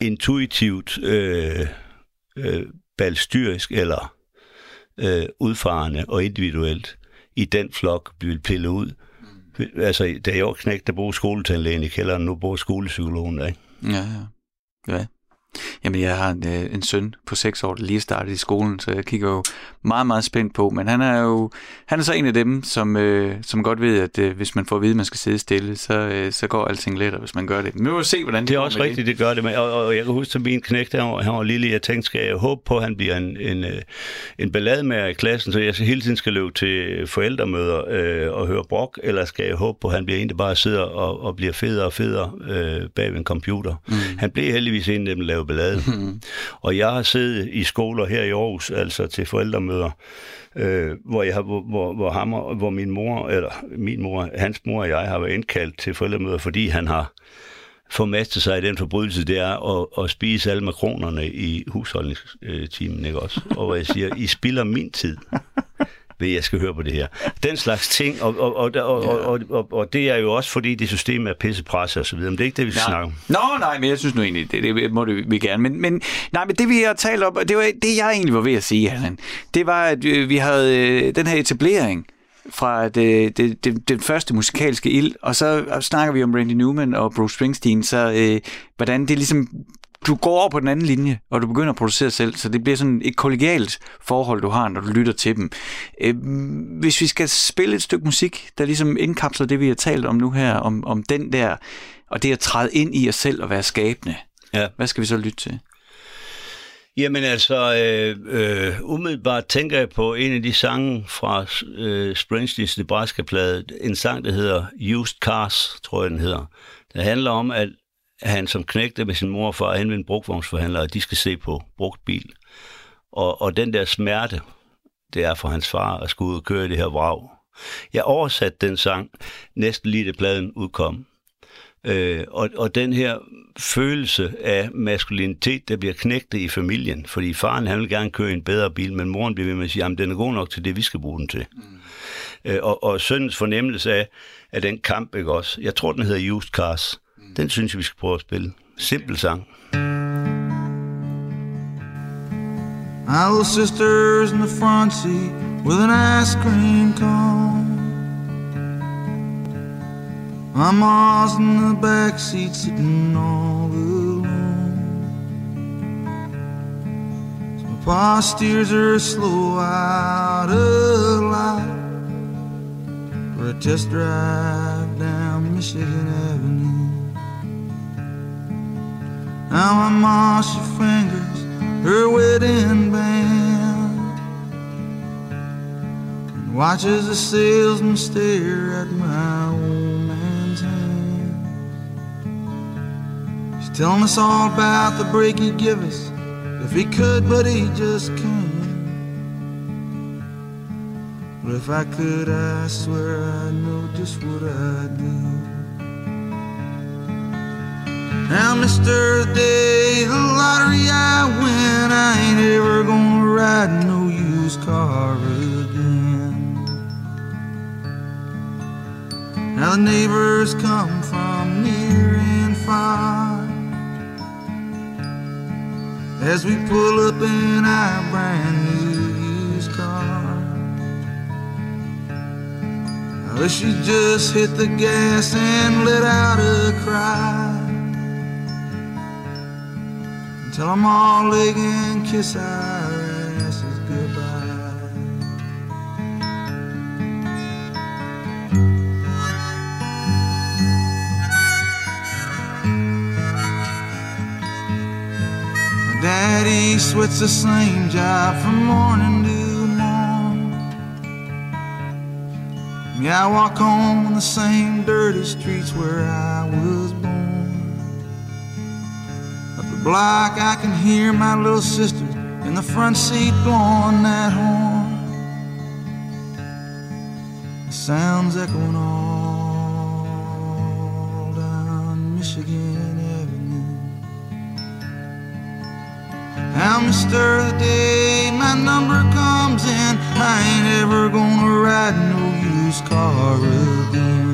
intuitivt øh, øh, balstyrisk eller øh, udfarende og individuelt i den flok vil pille ud. Mm. Altså, da jeg var knægt, der boede skoletandlægen i kælderen, nu bor skolepsykologen der, ikke? Ja, ja. Ja. Jamen, jeg har en, øh, en søn på 6 år, der lige startet i skolen, så jeg kigger jo meget, meget spændt på. Men han er jo han er så en af dem, som, øh, som godt ved, at øh, hvis man får at vide, at man skal sidde stille, så, øh, så går alting lettere, hvis man gør det. Men vi må se, hvordan det Det er også rigtigt, det. det gør det. Men, og, og, jeg kan huske, at min knægt, han var, han var lille, jeg tænkte, skal jeg håbe på, at han bliver en, en, øh, en ballademager i klassen, så jeg hele tiden skal løbe til forældremøder øh, og høre brok, eller skal jeg håbe på, at han bliver en, der bare sidder og, og bliver federe og federe øh, bag ved en computer. Mm. Han blev heldigvis en af dem, der lavede ballade. Mm. Og jeg har siddet i skoler her i Aarhus, altså til forældremøder, øh, hvor, jeg hvor, hvor, hvor, ham, hvor min mor, eller min mor, hans mor og jeg har været indkaldt til forældremøder, fordi han har formastet sig i den forbrydelse, det er at, at spise alle makronerne i husholdningstimen, ikke også? Og hvor jeg siger, I spilder min tid at jeg skal høre på det her. Den slags ting, og, og, og, og, ja. og, og, og det er jo også, fordi det system er pissepresset og så videre, men det er ikke det, vi snakker om. Nå, nej, men jeg synes nu egentlig, det, det må det, vi gerne. Men, men, nej, men det vi har talt om, det var det, jeg egentlig var ved at sige, Allan, det var, at vi havde øh, den her etablering, fra det, det, det, den første musikalske ild, og så snakker vi om Randy Newman og Bruce Springsteen, så øh, hvordan det ligesom du går over på den anden linje, og du begynder at producere selv, så det bliver sådan et kollegialt forhold, du har, når du lytter til dem. Øh, hvis vi skal spille et stykke musik, der ligesom indkapsler det, vi har talt om nu her, om, om den der, og det at træde ind i os selv og være skabende, ja. hvad skal vi så lytte til? Jamen altså, øh, øh, umiddelbart tænker jeg på en af de sange fra øh, Springsteens Nebraska-plade, en sang, der hedder Used Cars, tror jeg den hedder. Det handler om, at han som knægte med sin mor og far hen ved en brugtvognsforhandler, og de skal se på brugt bil. Og, og den der smerte, det er for hans far at skulle ud og køre i det her vrag. Jeg oversatte den sang næsten lige da pladen udkom. Øh, og, og den her følelse af maskulinitet, der bliver knægtet i familien, fordi faren han vil gerne køre en bedre bil, men moren bliver ved med at sige, at den er god nok til det, vi skal bruge den til. Mm. Øh, og, og søndens fornemmelse af, af den kamp, ikke også? Jeg tror, den hedder Used Cars. Den synes jeg, vi skal prøve at spille. Simpel sang. My little sister's in the front seat with an ice cream cone. My mom's in the back seat sitting all alone. So my pa steers her slow out of light for a test drive down Michigan Avenue. Now my mom, she fingers her wedding band and watches the salesman stare at my old man's hand. He's telling us all about the break he'd give us if he could, but he just can't. But if I could, I swear I know just what I'd do. Now, Mr. Day, the lottery I win, I ain't ever gonna ride no used car again. Now, the neighbors come from near and far as we pull up in our brand new used car. I wish you just hit the gas and let out a cry. Tell them all they can kiss our asses goodbye. My daddy sweats the same job from morning to morn. Yeah, I walk home on the same dirty streets where I was block, I can hear my little sister in the front seat blowing that horn. The sounds echoing all down Michigan Avenue. Now, Mr. Day, my number comes in. I ain't ever gonna ride no used car again.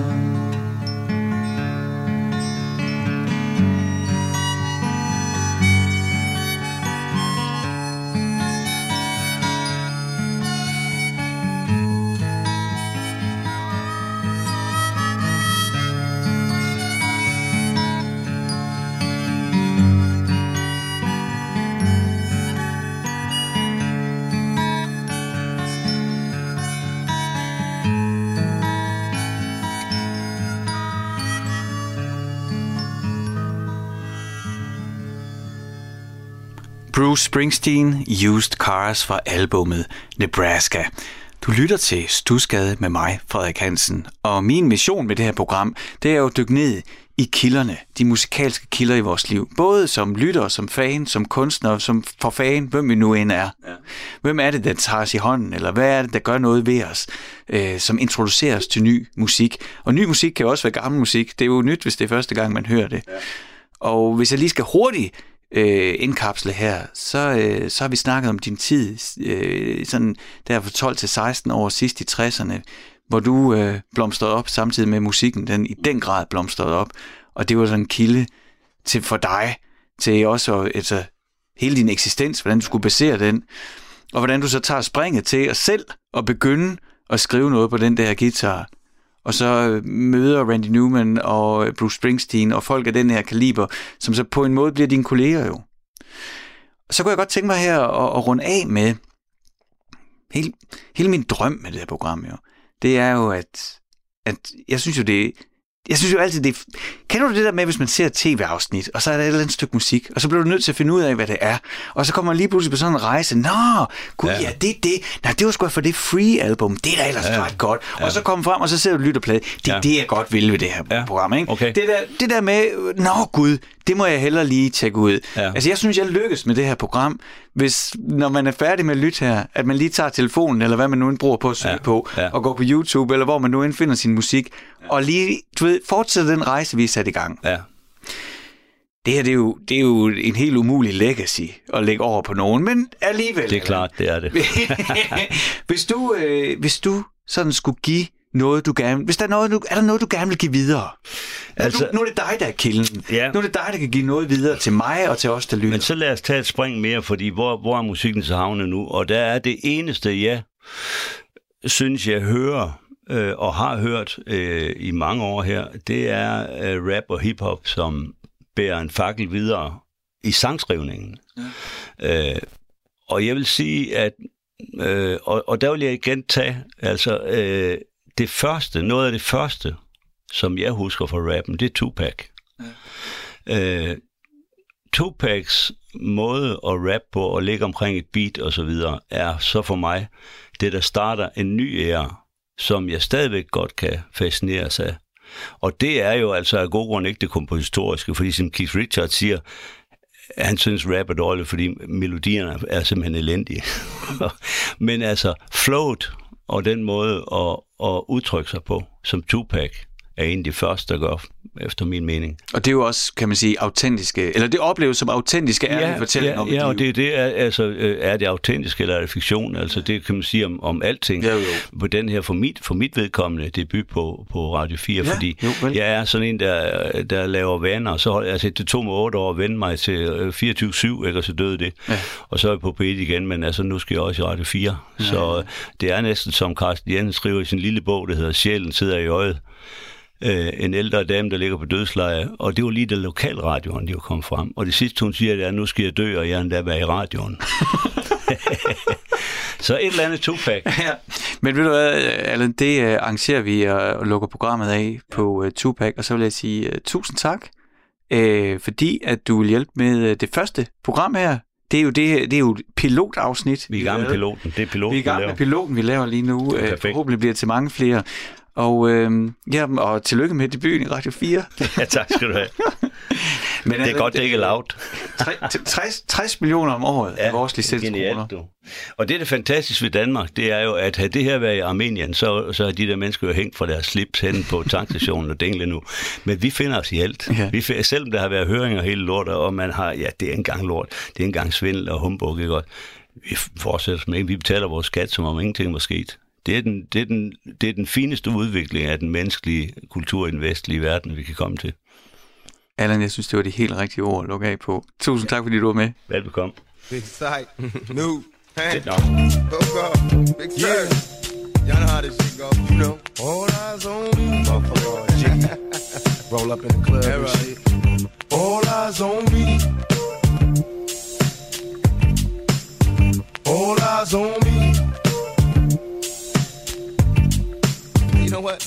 Bruce Springsteen, Used Cars fra albummet Nebraska. Du lytter til Stusgade med mig, Frederik Hansen, og min mission med det her program, det er jo at dykke ned i kilderne, de musikalske kilder i vores liv. Både som lytter, som fan, som kunstner, som forfan, hvem vi nu end er. Ja. Hvem er det, der tager os i hånden, eller hvad er det, der gør noget ved os, øh, som introducerer os til ny musik. Og ny musik kan jo også være gammel musik. Det er jo nyt, hvis det er første gang, man hører det. Ja. Og hvis jeg lige skal hurtigt øh, indkapsle her, så, øh, så har vi snakket om din tid, øh, sådan der fra 12 til 16 år sidst i 60'erne, hvor du øh, blomstrede op samtidig med musikken, den i den grad blomstrede op, og det var sådan en kilde til for dig, til også altså, hele din eksistens, hvordan du skulle basere den, og hvordan du så tager springet til at selv at begynde at skrive noget på den der guitar, og så øh, møder Randy Newman og øh, Bruce Springsteen og folk af den her kaliber, som så på en måde bliver dine kolleger jo. Så kunne jeg godt tænke mig her at, at runde af med hele, hele min drøm med det her program jo. Det er jo, at, at jeg synes jo, det jeg synes jo altid, det er... Kender du det der med, hvis man ser et tv-afsnit, og så er der et eller andet stykke musik, og så bliver du nødt til at finde ud af, hvad det er. Og så kommer man lige pludselig på sådan en rejse. Nå, gud, ja, ja det er det. Nej, det var sgu for det free-album. Det er da ellers ja. ret godt. Ja. Og så kommer frem, og så ser du lytter plade. Det er ja. det, jeg godt vil ved det her ja. program. Ikke? Okay. Det, der, det der med, nå gud, det må jeg heller lige tjekke ud. Ja. Altså, jeg synes, jeg lykkes med det her program, hvis, når man er færdig med at lytte her, at man lige tager telefonen, eller hvad man nu end bruger på at søge ja. på, ja. og går på YouTube, eller hvor man nu end finder sin musik, og lige, du ved, fortsætte den rejse, vi er sat i gang. Ja. Det her, det er, jo, det er jo en helt umulig legacy at lægge over på nogen, men alligevel. Det er klart, det er det. *laughs* hvis, du, øh, hvis du sådan skulle give noget, du gerne... Hvis der er, noget, du, er der noget, du gerne vil give videre? Altså, Altså- nu, nu er det dig, der er kilden. Ja. Nu er det dig, der kan give noget videre til mig og til os, der lytter. Men så lad os tage et spring mere, fordi hvor, hvor er musikken så havnet nu? Og der er det eneste, jeg synes, jeg hører øh, og har hørt øh, i mange år her, det er øh, rap og hiphop, som bærer en fakkel videre i sangskrivningen. Ja. Øh, og jeg vil sige, at øh, og, og der vil jeg igen tage, altså øh, det første, noget af det første, som jeg husker fra rappen, det er Tupac. Ja. Øh, Tupacs måde at rap på og ligge omkring et beat og så videre, er så for mig det, der starter en ny æra, som jeg stadigvæk godt kan fascineres af. Og det er jo altså af god grund ikke det kompositoriske, fordi som Keith Richards siger, han synes rap er dårligt, fordi melodierne er simpelthen elendige. *laughs* Men altså, flowet og den måde at, at udtrykke sig på, som Tupac er en af de første, der gør, efter min mening. Og det er jo også, kan man sige, autentiske, eller det opleves som autentiske ærlige fortællinger ja, om ja, og det, det er, altså, øh, er det autentisk, eller er det fiktion? Altså, det kan man sige om, om alting. Ja, jo. På den her, for mit, for mit vedkommende debut på, på Radio 4, Ja, fordi jo, vel. jeg er sådan en, der, der laver vaner, og så hold- altså, det tog mig otte år at vende mig til øh, 24-7, ikke, og så døde det. Ja. Og så er jeg på P1 igen, men altså, nu skal jeg også i Radio 4. Ja. Så øh, det er næsten som Carsten Jensen skriver i sin lille bog, der hedder Sjælen sidder i øjet øh, en ældre dame, der ligger på dødsleje, og det var lige da lokalradioen, de var kommet frem. Og det sidste, hun siger, det er, nu skal jeg dø, og jeg er endda være i radioen. *laughs* så et eller andet Tupac. *laughs* Ja. Men ved du hvad, Allan, det uh, arrangerer vi og, lukker programmet af på uh, Tupac, og så vil jeg sige uh, tusind tak, uh, fordi at du vil hjælpe med det første program her. Det er jo, det, det er jo pilotafsnit. Vi er i gang med piloten. Det er piloten, Vi er i gang med piloten, vi laver lige nu. Perfekt. forhåbentlig bliver det til mange flere. Og, øh, ja, og tillykke med debuten i Radio 4. *laughs* Ja, tak skal du have. *laughs* Men Det er godt, det ikke er lavt. 60, 60 millioner om året ja, af vores licenskroner. Du. Og det, der er fantastisk ved Danmark, det er jo, at havde det her været i Armenien, så, så har de der mennesker jo hængt fra deres slips hen på tankstationen og dingle nu. Men vi finder os i alt. Ja. Vi, finder- selvom der har været høringer hele lort, og man har, ja, det er ikke engang lort, det er ikke engang svindel og humbug, ikke godt? Vi fortsætter med, vi betaler vores skat, som om ingenting var sket. Det er, den, det, er den, det er den fineste udvikling af den menneskelige kultur i den vestlige verden, vi kan komme til. Allan, jeg synes, det var det helt rigtige ord at lukke af på. Tusind tak, fordi du var med. Velbekomme. Big sight. New. Hey. Big sight. Y'all know how this shit go. You know. All eyes on me. Motherfucker. G. Roll up in the club and shit. All eyes on me. All eyes on me. You know what?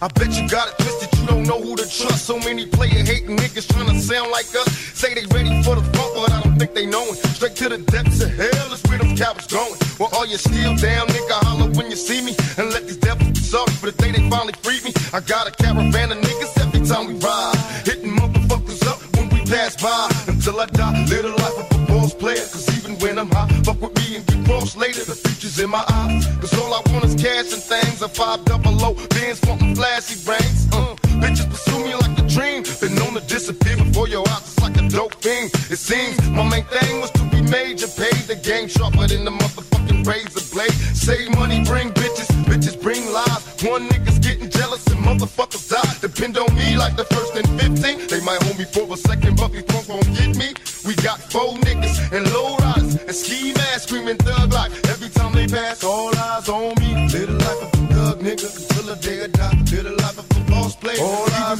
I bet you got it twisted, you don't know who to trust. So many player hating niggas trying to sound like us. Say they ready for the front, but I don't think they know it. Straight to the depths of hell is where them cowards going. Well, all you still down, nigga, holler when you see me. And let these devils sorry for the day they finally freed me. I got a caravan of niggas every time we ride. Hitting motherfuckers up when we pass by. Until I die, live the life of a boss player. Cause even when I'm high, fuck with me and get cross later. The future's in my eyes. Cause all I want is cash and things. A five double O, bands wanting flashy brains. Uh, bitches pursue me like a dream. Been known to disappear before your eyes. It's like a dope thing. It seems my main thing was to be major. Pay the game sharper than the motherfucking razor blade. Save money, bring bitches. Bitches bring lies. One nigga's getting jealous and motherfuckers die. Depend on me like the first and 15. They might hold me for a second, but these punks won't get me. We got four niggas and low riders and ski masks screaming thug life. Every time they pass, all eyes on me.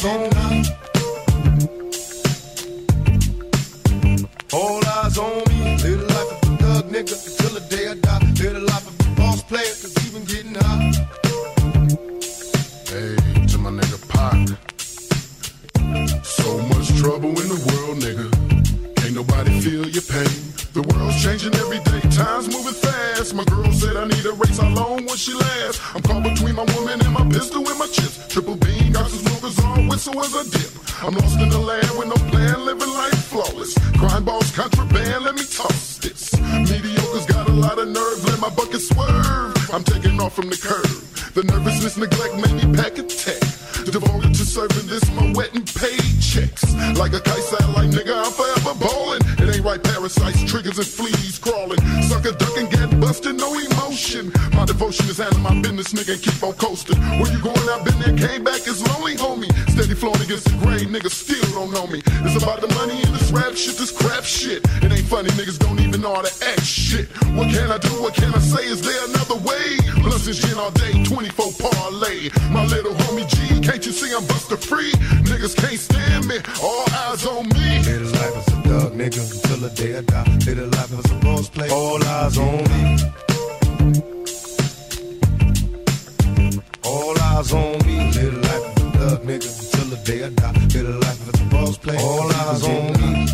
On me. All eyes on me. Live the life of a thug nigga until the day I die. Live the life of a boss player, cause even getting high. Hey, to my nigga Pac. So much trouble in the world, nigga. Ain't nobody feel your pain. The world's changing every day, time's moving fast. My girl said I need a race, how long will she last? I'm caught between my woman and my pistol and my chips. Triple smokers dip. I'm lost in the land with no plan, living life flawless. Crime boss, contraband, let me toss this. Mediocre's got a lot of nerve, let my bucket swerve. I'm taking off from the curb. The nervousness, neglect made me pack a tech. Devoted to serving this, my wet and paychecks. Like a kite satellite, nigga, I'm forever ballin'. It ain't right, parasites, triggers, and fleas crawling. Sucker ducking, get busted, no emotion. My devotion is handling my business, nigga, and keep on coasting. Where you going? I've been there, came back, it's lonely, Steady against the grain, niggas still don't know me. It's about the money and this rap shit, this crap shit. It ain't funny, niggas don't even know how to act shit. What can I do? What can I say? Is there another way? Plus this gin all day, 24 parlay. My little homie G, can't you see I'm buster free? Niggas can't stand me, all eyes on me. Live life as a thug nigga until the day I die. Live life as a boss play, all eyes on me. Play, all eyes on me.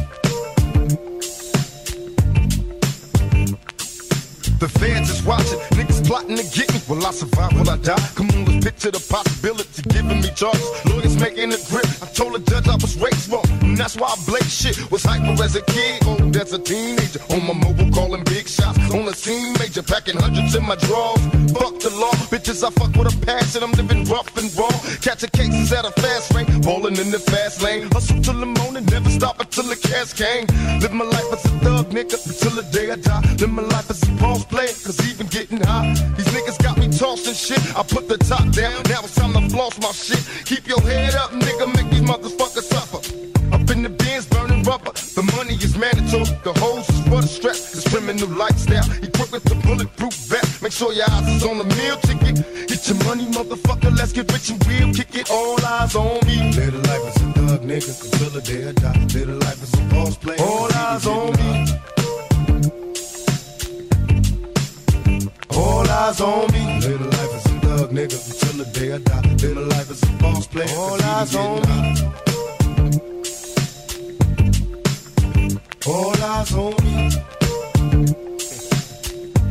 The fans is watching, plotting to get me. Will I survive? Will I die? Come on, let's picture the possibility giving me charges. Lawyers making a grip. I told the judge I was raised wrong, and that's why I blaze shit. Was hyper as a kid, old as a teenager. On my mobile, calling big shots. On the scene, major, packing hundreds in my drawers. Fuck the law, bitches. I fuck with a passion. I'm living rough and raw. Catching cases at a fast rate, balling in the fast lane. Hustle till the morning, never stop until the cash came. Live my life as a thug, nigga, until the day I die. Live my life as a boss player, cause even getting high. These niggas got me tossing shit. I put the top down, now it's time to floss my shit. Keep your head up, nigga, make these motherfuckers suffer. Up in the bins, burning rubber. The money is mandatory, the hose is for the stress. This criminal lifestyle, equipped with the bulletproof vest. Make sure your eyes is on the meal ticket. Get your money, motherfucker, let's get rich and real. Kick it, all eyes on me. Live the life as a thug, nigga, until the day I die. Live the life is a boss play. All eyes on me. All eyes on me. Live the life as a thug, nigga, until the day I die. Live the life as a boss player. All eyes on me. All eyes on me.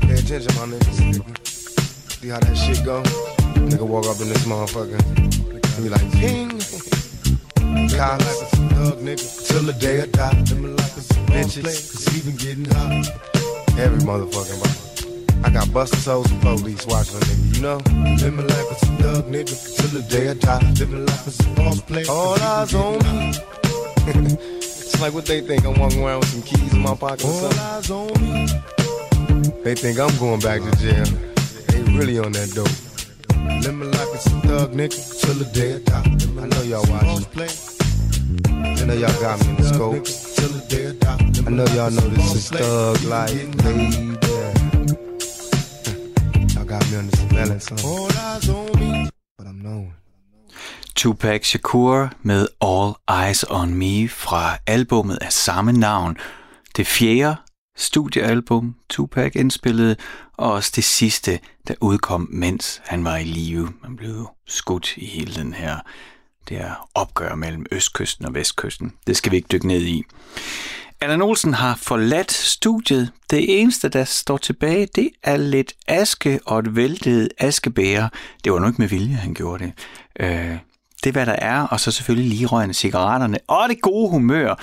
Pay attention, my niggas. See how that shit go? Nigga walk up in this motherfucker. And be like, ping. Cops. Life as a thug, nigga, till the day I die. Live my life as a bitches, cause even getting hot. Every motherfucking body. I got busted souls and police watching a nigga, you know? Live my life as a thug, nigga, till the day I die. Live my life as a boss player. All eyes on me. *laughs* it's like what they think. I'm walking around with some keys in my pocket. All eyes on me. They think I'm going back to jail. They really on that dope. Live my life as a thug, nigga, till the day I die. I know y'all watching. I know y'all got me in the scope. Till the day I. I know y'all know this is thug life, baby. Got me on me. But I'm knowing. Tupac Shakur med All Eyes On Me fra albummet af samme navn. Det fjerde studiealbum, Tupac indspillede, og også det sidste, der udkom, mens han var i live. Man blev jo skudt i hele den her det her opgør mellem Østkysten og Vestkysten. Det skal vi ikke dykke ned i. Allan Olsen har forladt studiet. Det eneste, der står tilbage, det er lidt aske og et væltet askebæger. Det var nu ikke med vilje, han gjorde det. Øh, det er, hvad der er, og så selvfølgelig lige røgende cigaretterne og det gode humør,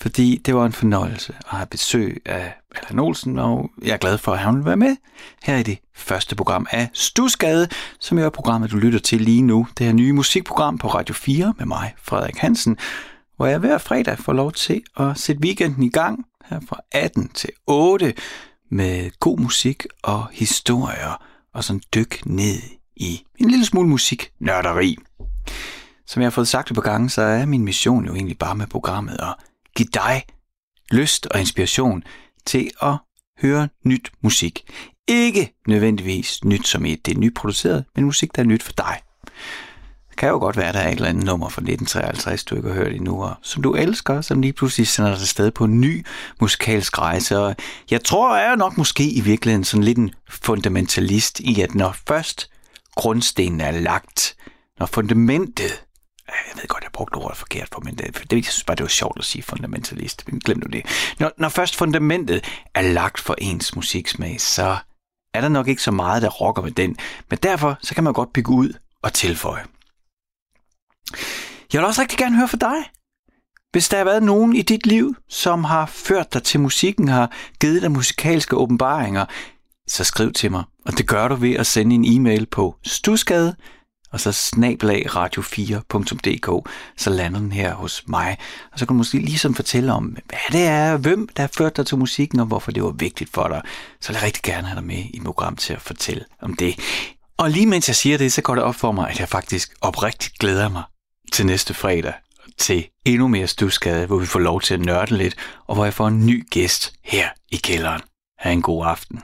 fordi det var en fornøjelse at have besøg af Allan Olsen, og jeg er glad for, at han vil være med her i det første program af Stusgade, som jo er programmet, du lytter til lige nu. Det her nye musikprogram på Radio 4 med mig, Frederik Hansen, hvor jeg hver fredag får lov til at sætte weekenden i gang her fra 18 til 8 med god musik og historier og sådan dyk ned i en lille smule musiknørderi. Som jeg har fået sagt et par gange, så er min mission jo egentlig bare med programmet at give dig lyst og inspiration til at høre nyt musik. Ikke nødvendigvis nyt som et, det er nyproduceret, men musik, der er nyt for dig. Det kan jo godt være, at der er et eller andet nummer fra 1953, du ikke har hørt endnu, og som du elsker, som lige pludselig sender dig afsted på en ny musikalsk rejse. Og jeg tror, jeg er nok måske i virkeligheden sådan lidt en fundamentalist i, at når først grundstenen er lagt, når fundamentet øh, jeg ved godt, jeg brugte ordet forkert på, men det, det, jeg synes bare, det var sjovt at sige fundamentalist. Men glem nu det. Når, når først fundamentet er lagt for ens musiksmag, så er der nok ikke så meget, der rokker ved den. Men derfor, så kan man godt bygge ud og tilføje. Jeg vil også rigtig gerne høre fra dig. Hvis der har været nogen i dit liv, som har ført dig til musikken, har givet dig musikalske åbenbaringer, så skriv til mig. Og det gør du ved at sende en e-mail på stusgade, og så snablag radio4.dk, så lander den her hos mig. Og så kan du måske ligesom fortælle om, hvad det er, hvem der har ført dig til musikken, og hvorfor det var vigtigt for dig. Så vil jeg rigtig gerne have dig med i et program til at fortælle om det. Og lige mens jeg siger det, så går det op for mig, at jeg faktisk oprigtigt glæder mig til næste fredag til endnu mere stuskade, hvor vi får lov til at nørde lidt, og hvor jeg får en ny gæst her i kælderen. Ha' en god aften.